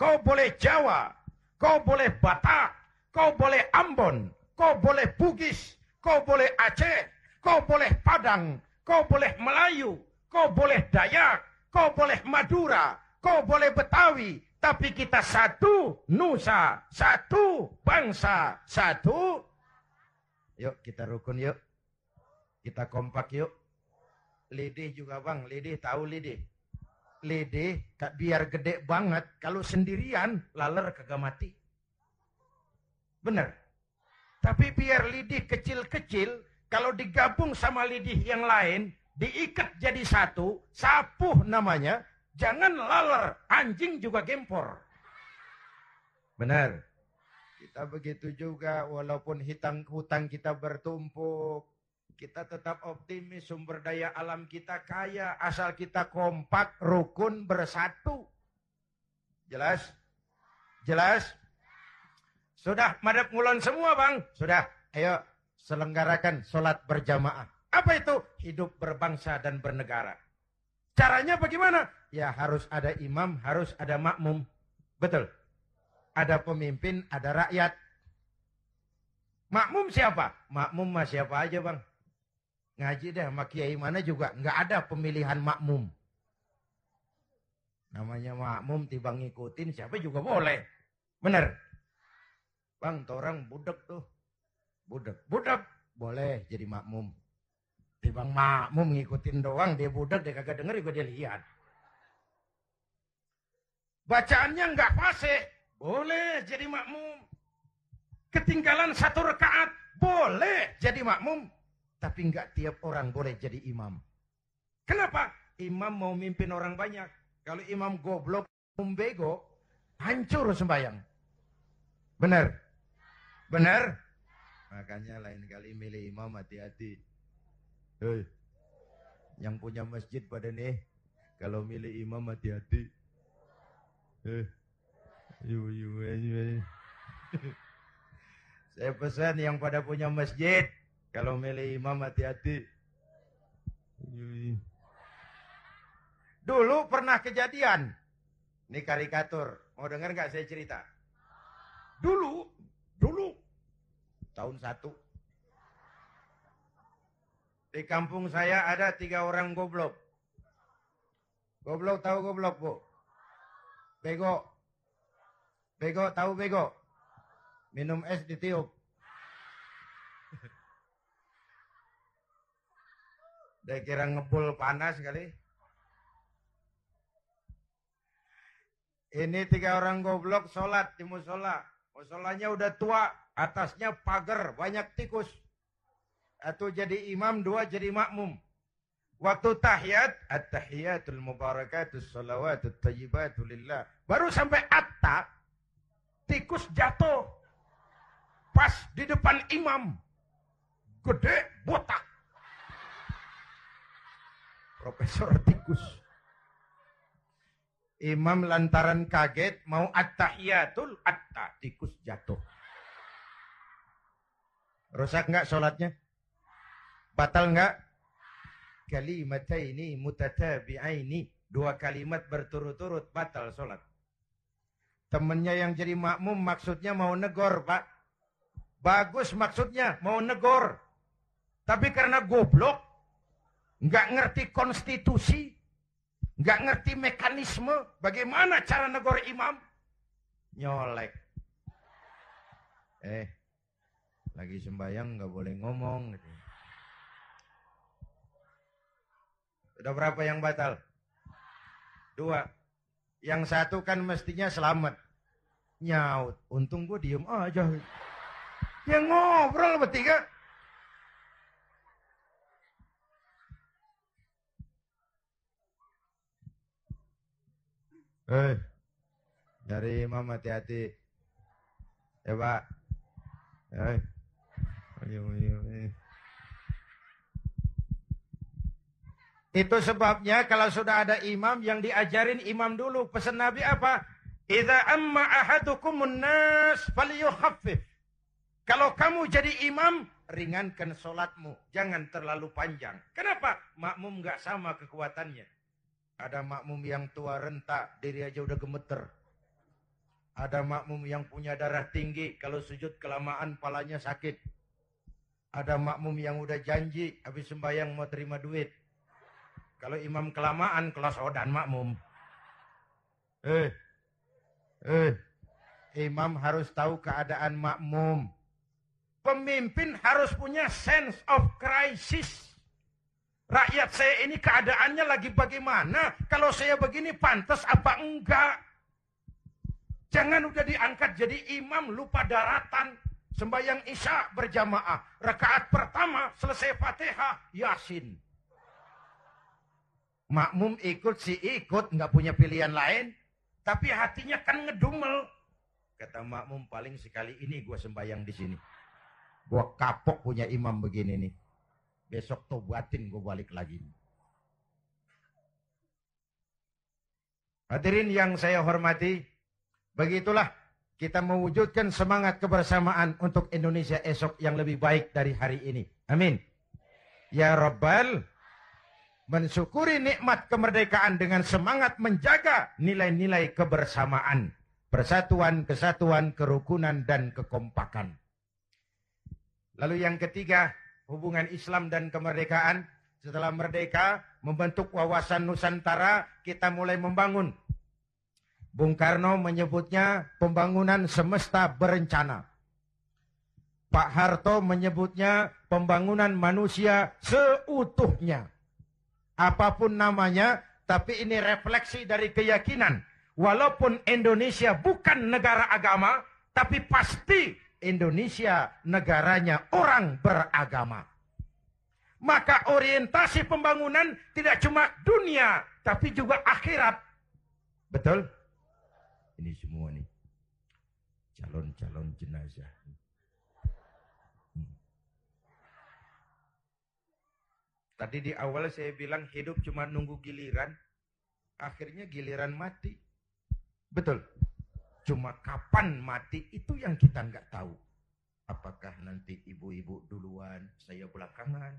kau boleh Jawa, kau boleh Batak, kau boleh Ambon, kau boleh Bugis, kau boleh Aceh, kau boleh Padang, kau boleh Melayu, kau boleh Dayak, kau boleh Madura, kau boleh Betawi, tapi kita satu nusa, satu bangsa, satu. Yuk kita rukun yuk. Kita kompak yuk. Lidih juga bang, lidih tahu lidih kak biar gede banget kalau sendirian laler kagak mati. Bener. Tapi biar lidih kecil-kecil kalau digabung sama lidih yang lain diikat jadi satu, sapuh namanya, jangan laler, anjing juga gempor. Benar. Kita begitu juga walaupun hitang hutang kita bertumpuk, kita tetap optimis, sumber daya alam kita kaya, asal kita kompak, rukun, bersatu. Jelas? Jelas? Sudah, madep ngulon semua bang? Sudah, ayo selenggarakan sholat berjamaah. Apa itu? Hidup berbangsa dan bernegara. Caranya bagaimana? Ya harus ada imam, harus ada makmum. Betul. Ada pemimpin, ada rakyat. Makmum siapa? Makmum mah siapa aja bang. Ngaji deh sama kiai mana juga nggak ada pemilihan makmum. Namanya makmum tiba ngikutin siapa juga boleh. Bener. Bang, orang budek tuh. Budek. Budek. Boleh jadi makmum. Tibang makmum ngikutin doang, dia budek, dia kagak denger juga dia lihat. Bacaannya nggak fasih. Boleh jadi makmum. Ketinggalan satu rekaat. Boleh jadi makmum. Tapi enggak tiap orang boleh jadi imam. Kenapa? Imam mau mimpin orang banyak. Kalau imam goblok, umbego, hancur sembahyang. Benar? Benar? Makanya lain kali milih imam hati-hati. Hei, yang punya masjid pada nih, kalau milih imam hati-hati. Hei, Saya pesan yang pada punya masjid, kalau milih imam hati-hati. Dulu pernah kejadian. Ini karikatur. Mau dengar nggak saya cerita? Dulu, dulu. Tahun satu. Di kampung saya ada tiga orang goblok. Goblok tahu goblok, Bu? Bego. Bego tahu bego? Minum es ditiup. Dia kira ngebul panas kali. Ini tiga orang goblok sholat di musola. Musolanya udah tua, atasnya pagar, banyak tikus. Atau jadi imam, dua jadi makmum. Waktu tahiyat, at-tahiyatul mubarakatus salawatut tayyibatu lillah. Baru sampai atta, tikus jatuh. Pas di depan imam. Gede, botak. Profesor tikus. Imam lantaran kaget mau at-tahiyatul atta tikus jatuh. Rusak nggak sholatnya? Batal nggak? Kalimat ini mutatabi'aini. Dua kalimat berturut-turut batal sholat. Temennya yang jadi makmum maksudnya mau negor, Pak. Bagus maksudnya mau negor. Tapi karena goblok, nggak ngerti konstitusi, nggak ngerti mekanisme, bagaimana cara negor imam, nyolek. Eh, lagi sembahyang nggak boleh ngomong. Sudah berapa yang batal? Dua. Yang satu kan mestinya selamat. Nyaut. Untung gue diem aja. Yang ngobrol bertiga. Eh, dari imam hati-hati. Ya Pak. Eh. Ayo, ayo, ayo. Itu sebabnya kalau sudah ada imam yang diajarin imam dulu. Pesan Nabi apa? Idza amma ahadukumun nas falyukhaffif. Kalau kamu jadi imam, ringankan solatmu. Jangan terlalu panjang. Kenapa? Makmum nggak sama kekuatannya. Ada makmum yang tua rentak, diri aja udah gemeter. Ada makmum yang punya darah tinggi, kalau sujud kelamaan palanya sakit. Ada makmum yang udah janji, habis sembahyang mau terima duit. Kalau imam kelamaan, kelas odan makmum. Eh, eh, imam harus tahu keadaan makmum. Pemimpin harus punya sense of crisis. Rakyat saya ini keadaannya lagi bagaimana? Kalau saya begini pantas apa enggak? Jangan udah diangkat jadi imam lupa daratan. Sembayang isya berjamaah. Rakaat pertama selesai fatihah yasin. Makmum ikut si ikut nggak punya pilihan lain. Tapi hatinya kan ngedumel. Kata makmum paling sekali ini gue sembayang di sini. Gua kapok punya imam begini nih. Besok tobatin gue balik lagi. Hadirin yang saya hormati, begitulah kita mewujudkan semangat kebersamaan untuk Indonesia esok yang lebih baik dari hari ini. Amin. Ya Rabbal, mensyukuri nikmat kemerdekaan dengan semangat menjaga nilai-nilai kebersamaan, persatuan, kesatuan, kerukunan, dan kekompakan. Lalu yang ketiga, hubungan Islam dan kemerdekaan. Setelah merdeka, membentuk wawasan Nusantara, kita mulai membangun. Bung Karno menyebutnya pembangunan semesta berencana. Pak Harto menyebutnya pembangunan manusia seutuhnya. Apa pun namanya, tapi ini refleksi dari keyakinan. Walaupun Indonesia bukan negara agama, tapi pasti Indonesia negaranya orang beragama. Maka orientasi pembangunan tidak cuma dunia, tapi juga akhirat. Betul? Ini semua nih. Calon-calon jenazah. Tadi di awal saya bilang hidup cuma nunggu giliran. Akhirnya giliran mati. Betul? Cuma kapan mati itu yang kita nggak tahu. Apakah nanti ibu-ibu duluan, saya belakangan.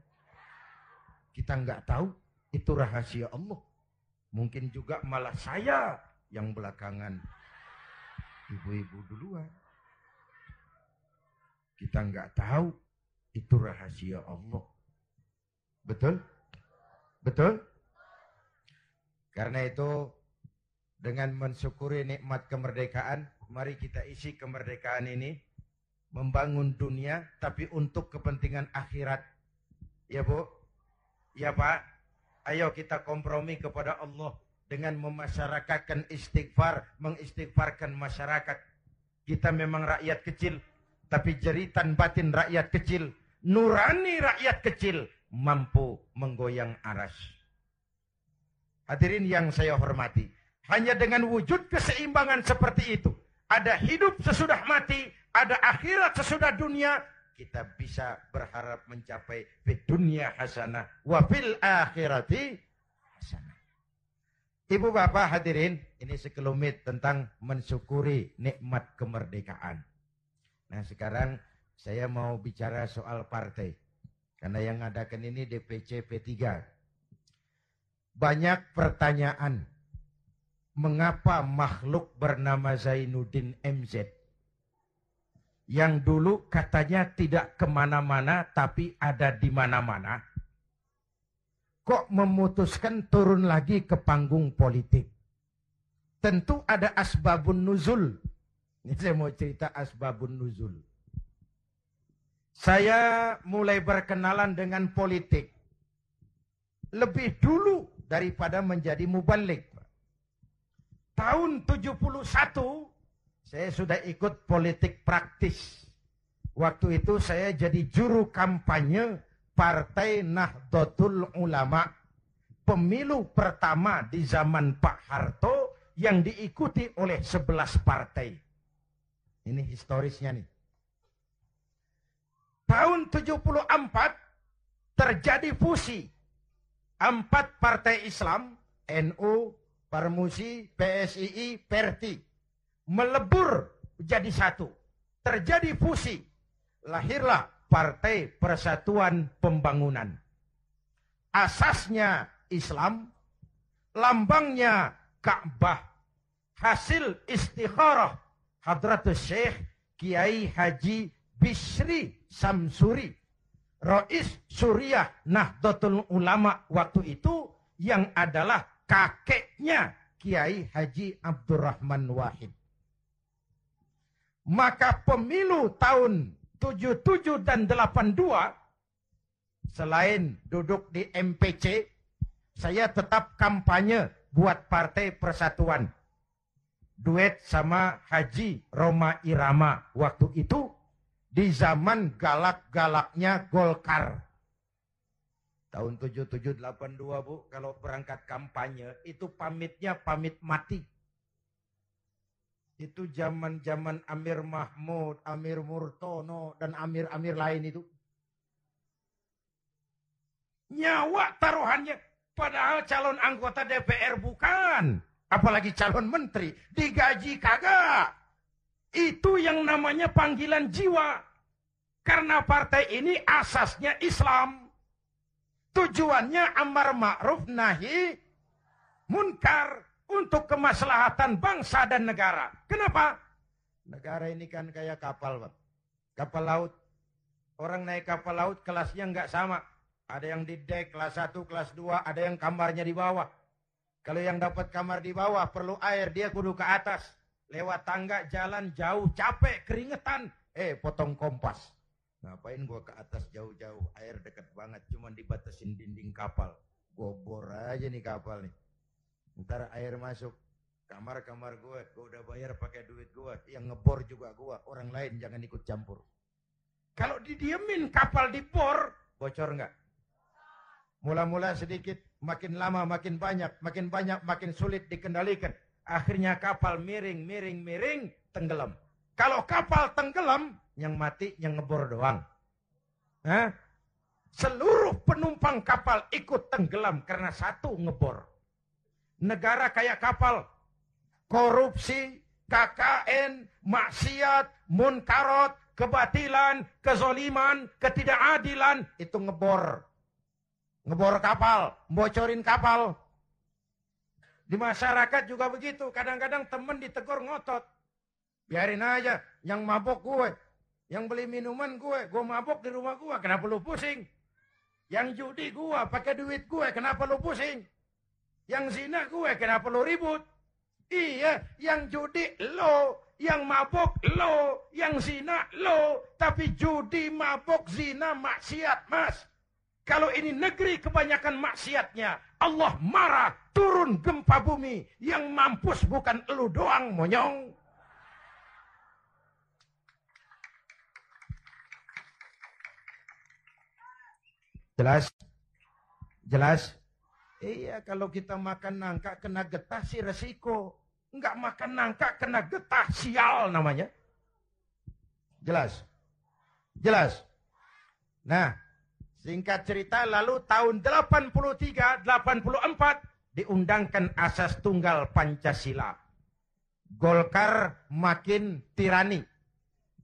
Kita nggak tahu. Itu rahasia Allah. Mungkin juga malah saya yang belakangan. Ibu-ibu duluan. Kita nggak tahu. Itu rahasia Allah. Betul? Betul? Karena itu dengan mensyukuri nikmat kemerdekaan, mari kita isi kemerdekaan ini membangun dunia tapi untuk kepentingan akhirat. Ya, Bu? Ya, Pak. Ayo kita kompromi kepada Allah dengan memasyarakatkan istighfar, mengistighfarkan masyarakat. Kita memang rakyat kecil, tapi jeritan batin rakyat kecil, nurani rakyat kecil mampu menggoyang aras. Hadirin yang saya hormati, hanya dengan wujud keseimbangan seperti itu. Ada hidup sesudah mati, ada akhirat sesudah dunia. Kita bisa berharap mencapai di dunia hasanah. Wa fil akhirati hasanah. Ibu bapak hadirin, ini sekelumit tentang mensyukuri nikmat kemerdekaan. Nah sekarang saya mau bicara soal partai. Karena yang adakan ini DPC P3. Banyak pertanyaan mengapa makhluk bernama Zainuddin MZ yang dulu katanya tidak ke mana-mana tapi ada di mana-mana. Kok memutuskan turun lagi ke panggung politik? Tentu ada asbabun nuzul. Ini saya mau cerita asbabun nuzul. Saya mulai berkenalan dengan politik lebih dulu daripada menjadi mubalik tahun 71 saya sudah ikut politik praktis. Waktu itu saya jadi juru kampanye Partai Nahdlatul Ulama. Pemilu pertama di zaman Pak Harto yang diikuti oleh 11 partai. Ini historisnya nih. Tahun 74 terjadi fusi. Empat partai Islam, NU, Parmusi, PSII, Perti. Melebur jadi satu. Terjadi fusi. Lahirlah Partai Persatuan Pembangunan. Asasnya Islam, lambangnya Ka'bah. Hasil istikharah Hadratus Syekh Kiai Haji Bisri Samsuri. Rois Suriah Nahdlatul Ulama waktu itu yang adalah kakeknya Kiai Haji Abdurrahman Wahid. Maka pemilu tahun 77 dan 82 selain duduk di MPC saya tetap kampanye buat Partai Persatuan. Duet sama Haji Roma Irama waktu itu di zaman galak-galaknya Golkar. Tahun 7782 Bu, kalau berangkat kampanye itu pamitnya pamit mati. Itu zaman-zaman Amir Mahmud, Amir Murtono, dan Amir-Amir lain itu. Nyawa taruhannya Padahal calon anggota DPR bukan. Apalagi calon menteri. Digaji kagak. Itu yang namanya panggilan jiwa. Karena partai ini asasnya Islam. Tujuannya amar ma'ruf nahi munkar. Untuk kemaslahatan bangsa dan negara. Kenapa? Negara ini kan kayak kapal, Pak. Kapal laut. Orang naik kapal laut kelasnya nggak sama. Ada yang di deck kelas 1, kelas 2, ada yang kamarnya di bawah. Kalau yang dapat kamar di bawah perlu air, dia kudu ke atas. Lewat tangga, jalan jauh, capek, keringetan. Eh, potong kompas. Ngapain gua ke atas jauh-jauh? Air deket banget, cuman dibatasin dinding kapal. Gua bor aja nih kapal nih. Ntar air masuk. Kamar-kamar gue, gue udah bayar pakai duit gue. Yang ngebor juga gue. Orang lain jangan ikut campur. Kalau didiemin kapal di bor, bocor nggak? Mula-mula sedikit, makin lama makin banyak, makin banyak makin sulit dikendalikan. Akhirnya kapal miring, miring, miring, tenggelam. Kalau kapal tenggelam, yang mati yang ngebor doang. Hah? Seluruh penumpang kapal ikut tenggelam karena satu ngebor. Negara kayak kapal, korupsi, KKN, maksiat, munkarot, kebatilan, kezoliman, ketidakadilan, itu ngebor ngebor kapal, bocorin kapal. Di masyarakat juga begitu. Kadang-kadang temen ditegur ngotot. Biarin aja. Yang mabok gue. Yang beli minuman gue. Gue mabok di rumah gue. Kenapa lu pusing? Yang judi gue. Pakai duit gue. Kenapa lu pusing? Yang zina gue. Kenapa lu ribut? Iya. Yang judi lo. Yang mabok lo. Yang zina lo. Tapi judi, mabok, zina, maksiat mas. Kalau ini negeri kebanyakan maksiatnya, Allah marah, turun gempa bumi. Yang mampus bukan elu doang, monyong. Jelas? Jelas? Iya, kalau kita makan nangka kena getah sih resiko. Enggak makan nangka kena getah sial namanya. Jelas? Jelas? Nah, Singkat cerita lalu tahun 83, 84 diundangkan asas tunggal Pancasila. Golkar makin tirani,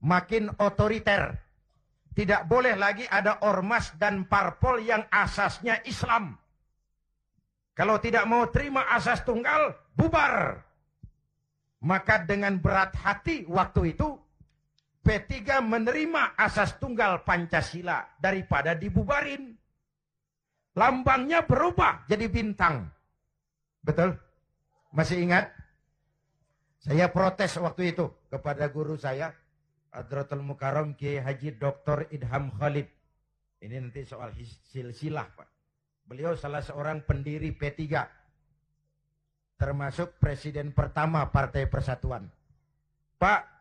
makin otoriter. Tidak boleh lagi ada ormas dan parpol yang asasnya Islam. Kalau tidak mau terima asas tunggal, bubar. Maka dengan berat hati waktu itu P3 menerima asas tunggal Pancasila daripada dibubarin. Lambangnya berubah jadi bintang. Betul? Masih ingat? Saya protes waktu itu kepada guru saya, Adratul Mukarram Kiai Haji Dr. Idham Khalid. Ini nanti soal silsilah, Pak. Beliau salah seorang pendiri P3. Termasuk presiden pertama Partai Persatuan. Pak,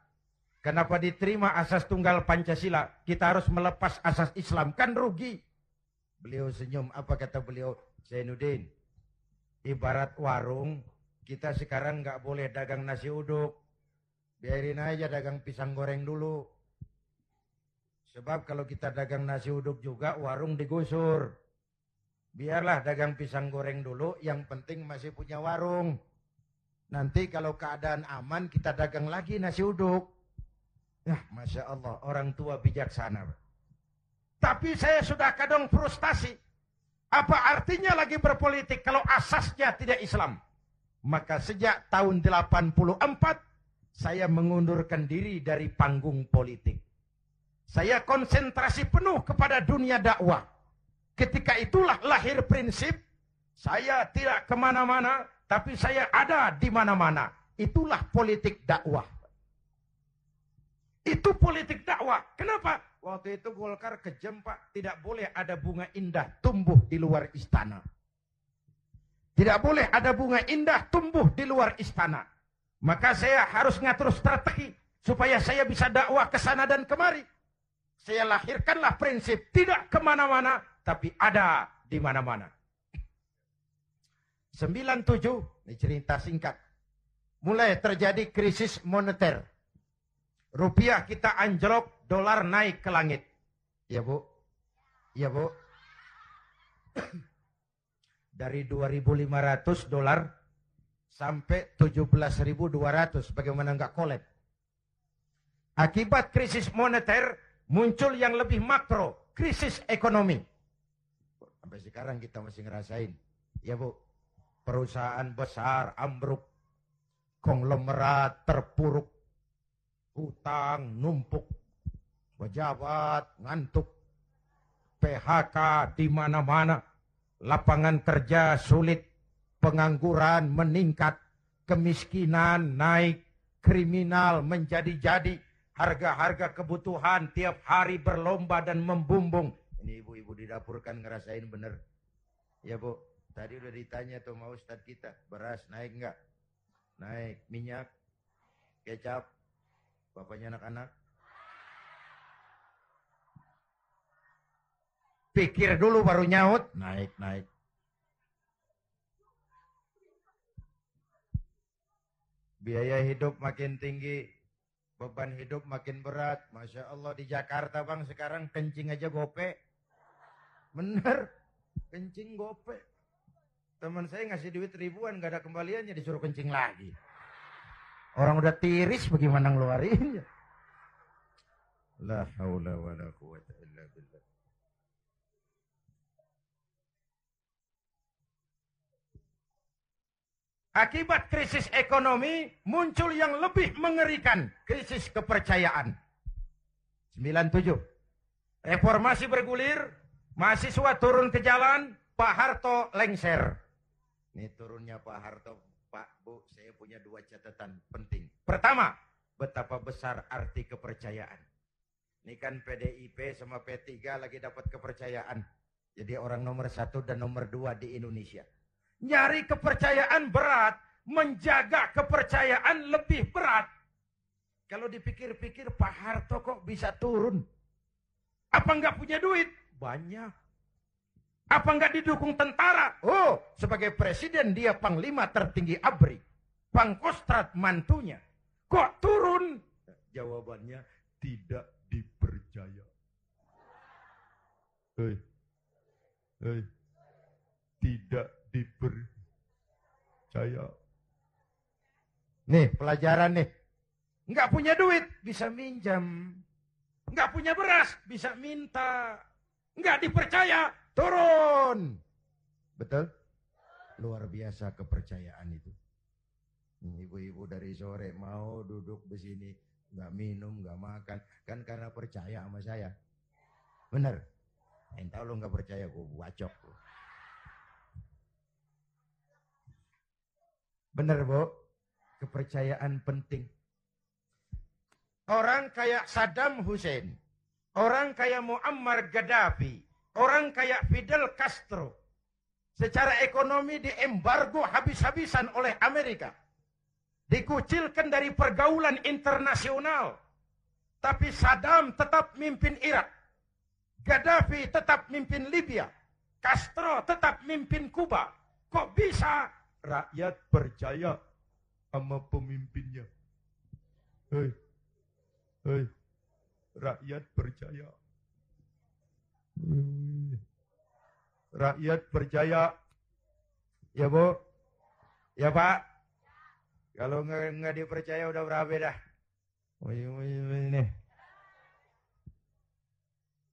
Kenapa diterima asas tunggal Pancasila? Kita harus melepas asas Islam. Kan rugi. Beliau senyum. Apa kata beliau? Zainuddin. Ibarat warung. Kita sekarang nggak boleh dagang nasi uduk. Biarin aja dagang pisang goreng dulu. Sebab kalau kita dagang nasi uduk juga warung digusur. Biarlah dagang pisang goreng dulu, yang penting masih punya warung. Nanti kalau keadaan aman kita dagang lagi nasi uduk. Nah, Masya Allah, orang tua bijaksana. Tapi saya sudah kadang frustasi. Apa artinya lagi berpolitik kalau asasnya tidak Islam? Maka sejak tahun 84, saya mengundurkan diri dari panggung politik. Saya konsentrasi penuh kepada dunia dakwah. Ketika itulah lahir prinsip, saya tidak ke mana-mana, tapi saya ada di mana-mana. Itulah politik dakwah. Itu politik dakwah. Kenapa? Waktu itu Golkar kejam Pak. Tidak boleh ada bunga indah tumbuh di luar istana. Tidak boleh ada bunga indah tumbuh di luar istana. Maka saya harus ngatur strategi. Supaya saya bisa dakwah ke sana dan kemari. Saya lahirkanlah prinsip tidak ke mana-mana. Tapi ada di mana-mana. 97, ini cerita singkat. Mulai terjadi krisis moneter. Rupiah kita anjlok, dolar naik ke langit. Ya bu? Ya bu? Dari 2.500 dolar sampai 17.200. Bagaimana nggak kolab? Akibat krisis moneter muncul yang lebih makro, krisis ekonomi. Sampai sekarang kita masih ngerasain. Ya bu? Perusahaan besar ambruk. Konglomerat terpuruk Utang numpuk. Pejabat ngantuk. PHK di mana-mana. Lapangan kerja sulit. Pengangguran meningkat. Kemiskinan naik. Kriminal menjadi-jadi. Harga-harga kebutuhan tiap hari berlomba dan membumbung. Ini ibu-ibu di dapur kan ngerasain bener. Ya bu, tadi udah ditanya tuh mau Ustaz kita. Beras naik enggak? Naik. Minyak? Kecap? Bapaknya anak-anak. Pikir dulu baru nyaut. Naik, naik. Biaya hidup makin tinggi. Beban hidup makin berat. Masya Allah di Jakarta bang sekarang kencing aja gope. Bener. Kencing gope. Teman saya ngasih duit ribuan gak ada kembaliannya disuruh kencing lagi. Orang udah tiris bagaimana ngeluarinnya? La haula wa la quwata illa billah. Akibat krisis ekonomi muncul yang lebih mengerikan, krisis kepercayaan. 97. Reformasi bergulir, mahasiswa turun ke jalan, Pak Harto lengser. Ini turunnya Pak Harto Pak, Bu, saya punya dua catatan penting. Pertama, betapa besar arti kepercayaan. Ini kan PDIP sama P3 lagi dapat kepercayaan. Jadi orang nomor satu dan nomor dua di Indonesia. Nyari kepercayaan berat, menjaga kepercayaan lebih berat. Kalau dipikir-pikir Pak Harto kok bisa turun? Apa nggak punya duit? Banyak. Apa enggak didukung tentara? Oh, sebagai presiden dia panglima tertinggi ABRI. Pangkostrat mantunya. Kok turun? Jawabannya tidak dipercaya. Hei. Hei. Tidak dipercaya. Nih, pelajaran nih. Enggak punya duit, bisa minjam. Enggak punya beras, bisa minta. Enggak dipercaya, Turun. Betul? Luar biasa kepercayaan itu. Ibu-ibu dari sore mau duduk di sini, nggak minum, nggak makan, kan karena percaya sama saya. Bener? Entah lo nggak percaya, gue bacok. Bener, Bu? Kepercayaan penting. Orang kayak Saddam Hussein, orang kayak Muammar Gaddafi, Orang kayak Fidel Castro secara ekonomi diembargo habis-habisan oleh Amerika. Dikucilkan dari pergaulan internasional. Tapi Saddam tetap mimpin Irak. Gaddafi tetap mimpin Libya. Castro tetap mimpin Kuba. Kok bisa rakyat percaya sama pemimpinnya. Hei, hei, rakyat percaya. Rakyat percaya. Ya Bu? Ya Pak? Kalau nggak nggak dipercaya udah berapa dah? Ini.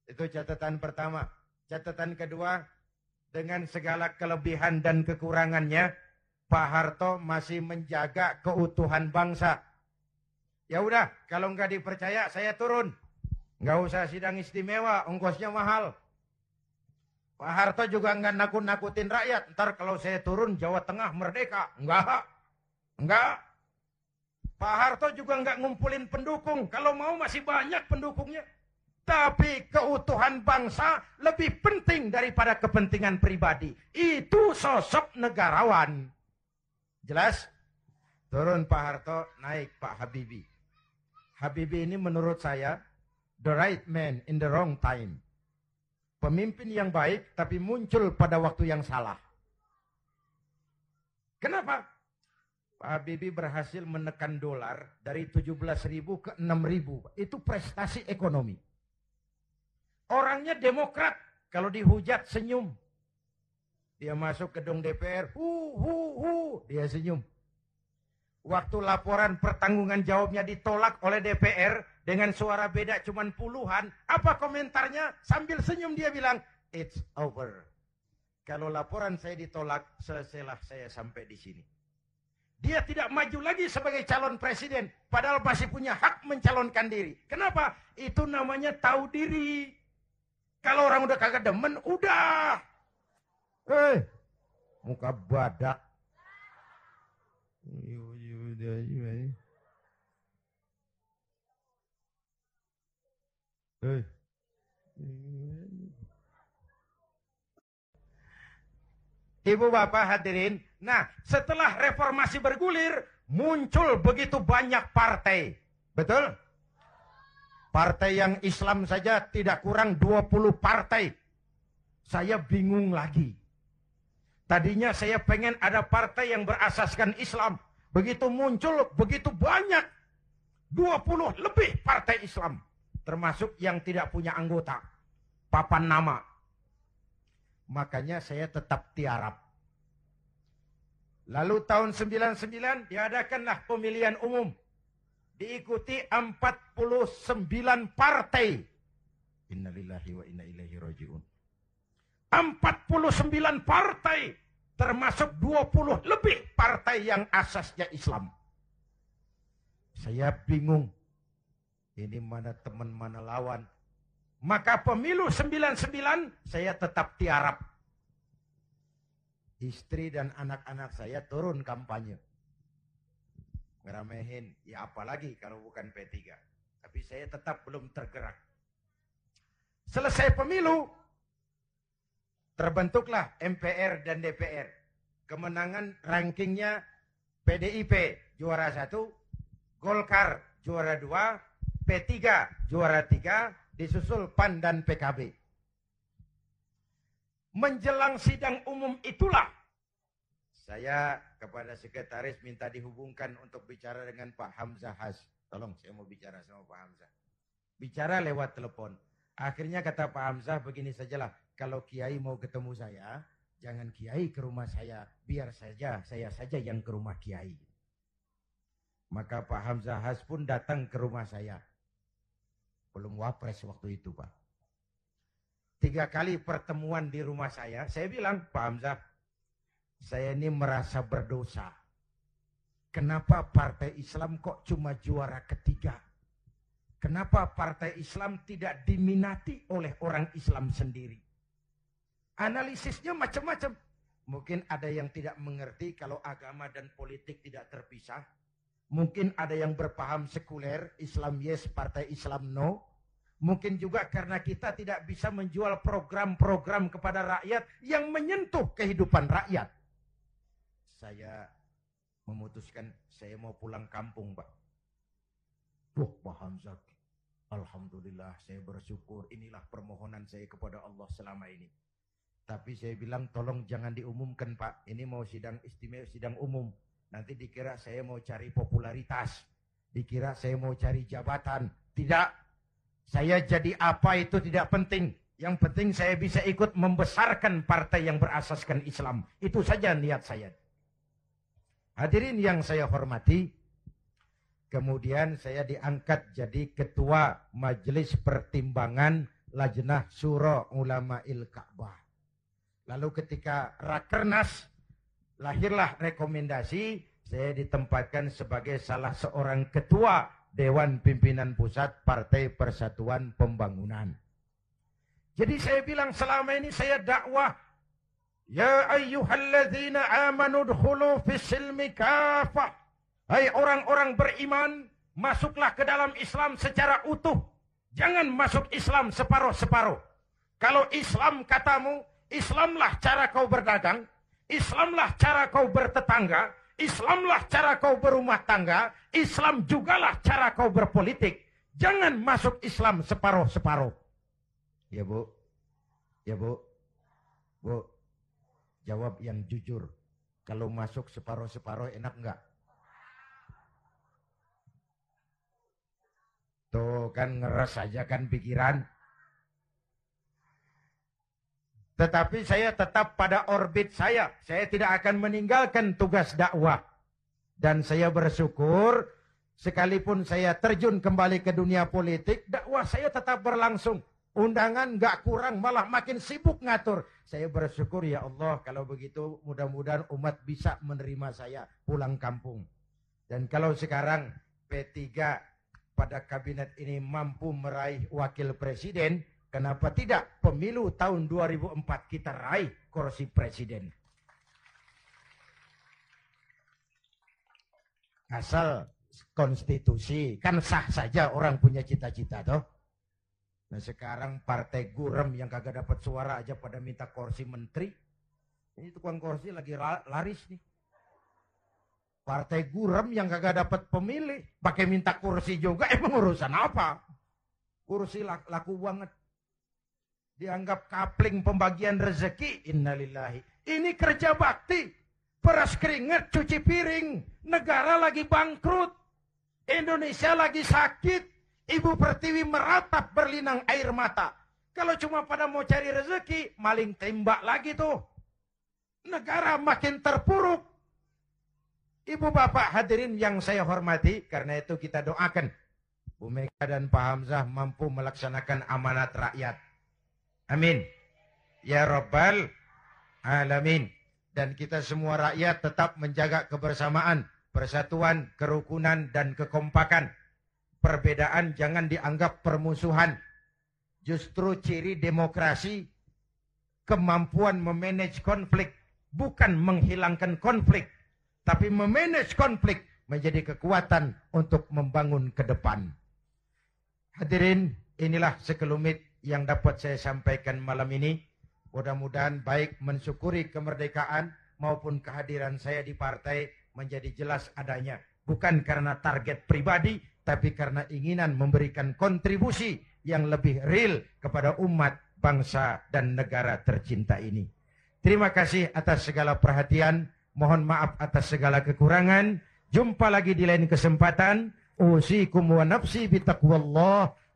Itu catatan pertama. Catatan kedua, dengan segala kelebihan dan kekurangannya, Pak Harto masih menjaga keutuhan bangsa. Ya udah, kalau nggak dipercaya saya turun. Nggak usah sidang istimewa, ongkosnya mahal. Pak Harto juga nggak nakut-nakutin rakyat. Ntar kalau saya turun Jawa Tengah merdeka. Enggak. Enggak. Pak Harto juga nggak ngumpulin pendukung. Kalau mau masih banyak pendukungnya. Tapi keutuhan bangsa lebih penting daripada kepentingan pribadi. Itu sosok negarawan. Jelas? Turun Pak Harto, naik Pak Habibie. Habibie ini menurut saya the right man in the wrong time. Pemimpin yang baik tapi muncul pada waktu yang salah. Kenapa? Pak Habibie berhasil menekan dolar dari 17 ribu ke 6 ribu. Itu prestasi ekonomi. Orangnya demokrat. Kalau dihujat senyum. Dia masuk gedung DPR. Hu, hu, hu. Dia senyum. Waktu laporan pertanggungan jawabnya ditolak oleh DPR dengan suara beda cuman puluhan. Apa komentarnya? Sambil senyum dia bilang, it's over. Kalau laporan saya ditolak, selesailah saya sampai di sini. Dia tidak maju lagi sebagai calon presiden. Padahal masih punya hak mencalonkan diri. Kenapa? Itu namanya tahu diri. Kalau orang udah kagak demen, udah. Hei, muka badak. Hei. Ibu bapak hadirin, nah setelah reformasi bergulir, muncul begitu banyak partai. Betul? Partai yang Islam saja tidak kurang 20 partai. Saya bingung lagi. Tadinya saya pengen ada partai yang berasaskan Islam. Begitu muncul, begitu banyak. 20 lebih partai Islam. Termasuk yang tidak punya anggota. Papan nama. Makanya saya tetap tiarap. Lalu tahun 99 diadakanlah pemilihan umum diikuti 49 partai. Innalillahi wa inna ilaihi rajiun. 49 partai termasuk 20 lebih partai yang asasnya Islam. Saya bingung. Ini mana teman mana lawan. Maka pemilu 99 saya tetap tiarap. Istri dan anak-anak saya turun kampanye ngeramehin. Ya apalagi kalau bukan P3. Tapi saya tetap belum tergerak. Selesai pemilu, terbentuklah MPR dan DPR. Kemenangan rankingnya PDIP juara satu, Golkar juara dua, P3 juara tiga, disusul PAN dan PKB. Menjelang sidang umum itulah saya kepada sekretaris minta dihubungkan untuk bicara dengan Pak Hamzah Has. Tolong saya mau bicara sama Pak Hamzah. Bicara lewat telepon. Akhirnya kata Pak Hamzah begini sajalah. Kalau Kiai mau ketemu saya, jangan Kiai ke rumah saya. Biar saja saya saja yang ke rumah Kiai. Maka Pak Hamzah Has pun datang ke rumah saya. Belum wapres waktu itu Pak. Tiga kali pertemuan di rumah saya, saya bilang, Pak Hamzah, saya ini merasa berdosa. Kenapa partai Islam kok cuma juara ketiga? Kenapa partai Islam tidak diminati oleh orang Islam sendiri? Analisisnya macam-macam. Mungkin ada yang tidak mengerti kalau agama dan politik tidak terpisah. Mungkin ada yang berpaham sekuler, Islam yes, partai Islam no. Mungkin juga karena kita tidak bisa menjual program-program kepada rakyat yang menyentuh kehidupan rakyat saya memutuskan saya mau pulang kampung, Pak. Duh, Pak Hamzah. Alhamdulillah saya bersyukur inilah permohonan saya kepada Allah selama ini. Tapi saya bilang tolong jangan diumumkan Pak. Ini mau sidang istimewa, sidang umum. Nanti dikira saya mau cari popularitas. Dikira saya mau cari jabatan. Tidak. Saya jadi apa itu tidak penting. Yang penting saya bisa ikut membesarkan partai yang berasaskan Islam. Itu saja niat saya. Hadirin yang saya hormati, kemudian saya diangkat jadi ketua Majelis Pertimbangan Lajnah Suro Ulama Il Ka'bah. Lalu ketika Rakernas lahirlah rekomendasi saya ditempatkan sebagai salah seorang ketua Dewan Pimpinan Pusat Partai Persatuan Pembangunan. Jadi saya bilang selama ini saya dakwah Ya ayyuhalladzina amanu dkhulu fis silmi kafah. Hai orang-orang beriman, masuklah ke dalam Islam secara utuh. Jangan masuk Islam separuh-separuh. Kalau Islam katamu, Islamlah cara kau berdagang, Islamlah cara kau bertetangga, Islamlah cara kau berumah tangga, Islam jugalah cara kau berpolitik. Jangan masuk Islam separuh-separuh. Ya bu, ya bu, bu, Jawab yang jujur. Kalau masuk separuh-separuh enak enggak? Tuh kan ngeres saja kan pikiran. Tetapi saya tetap pada orbit saya. Saya tidak akan meninggalkan tugas dakwah. Dan saya bersyukur sekalipun saya terjun kembali ke dunia politik, dakwah saya tetap berlangsung. Undangan nggak kurang, malah makin sibuk ngatur. Saya bersyukur ya Allah kalau begitu mudah-mudahan umat bisa menerima saya pulang kampung. Dan kalau sekarang P3 pada kabinet ini mampu meraih wakil presiden, kenapa tidak pemilu tahun 2004 kita raih kursi presiden. Asal konstitusi, kan sah saja orang punya cita-cita toh. Nah sekarang partai gurem yang kagak dapat suara aja pada minta kursi menteri. Ini tukang kursi lagi laris nih. Partai gurem yang kagak dapat pemilih. Pakai minta kursi juga. Emang urusan apa? Kursi laku banget. Dianggap kapling pembagian rezeki. Innalillahi. Ini kerja bakti. Peras keringat, cuci piring. Negara lagi bangkrut. Indonesia lagi sakit. Ibu Pertiwi meratap berlinang air mata. Kalau cuma pada mau cari rezeki, maling tembak lagi tuh. Negara makin terpuruk. Ibu bapak hadirin yang saya hormati, karena itu kita doakan. Bu Mega dan Pak Hamzah mampu melaksanakan amanat rakyat. Amin. Ya Rabbal Alamin. Dan kita semua rakyat tetap menjaga kebersamaan, persatuan, kerukunan, dan kekompakan Perbedaan jangan dianggap permusuhan. Justru ciri demokrasi kemampuan memanage konflik bukan menghilangkan konflik, tapi memanage konflik menjadi kekuatan untuk membangun ke depan. Hadirin, inilah sekelumit yang dapat saya sampaikan malam ini. Mudah-mudahan baik mensyukuri kemerdekaan maupun kehadiran saya di partai menjadi jelas adanya. Bukan karena target pribadi, tapi karena inginan memberikan kontribusi yang lebih real kepada umat, bangsa, dan negara tercinta ini. Terima kasih atas segala perhatian. Mohon maaf atas segala kekurangan. Jumpa lagi di lain kesempatan. Usikum wa nafsi bitaqwallah.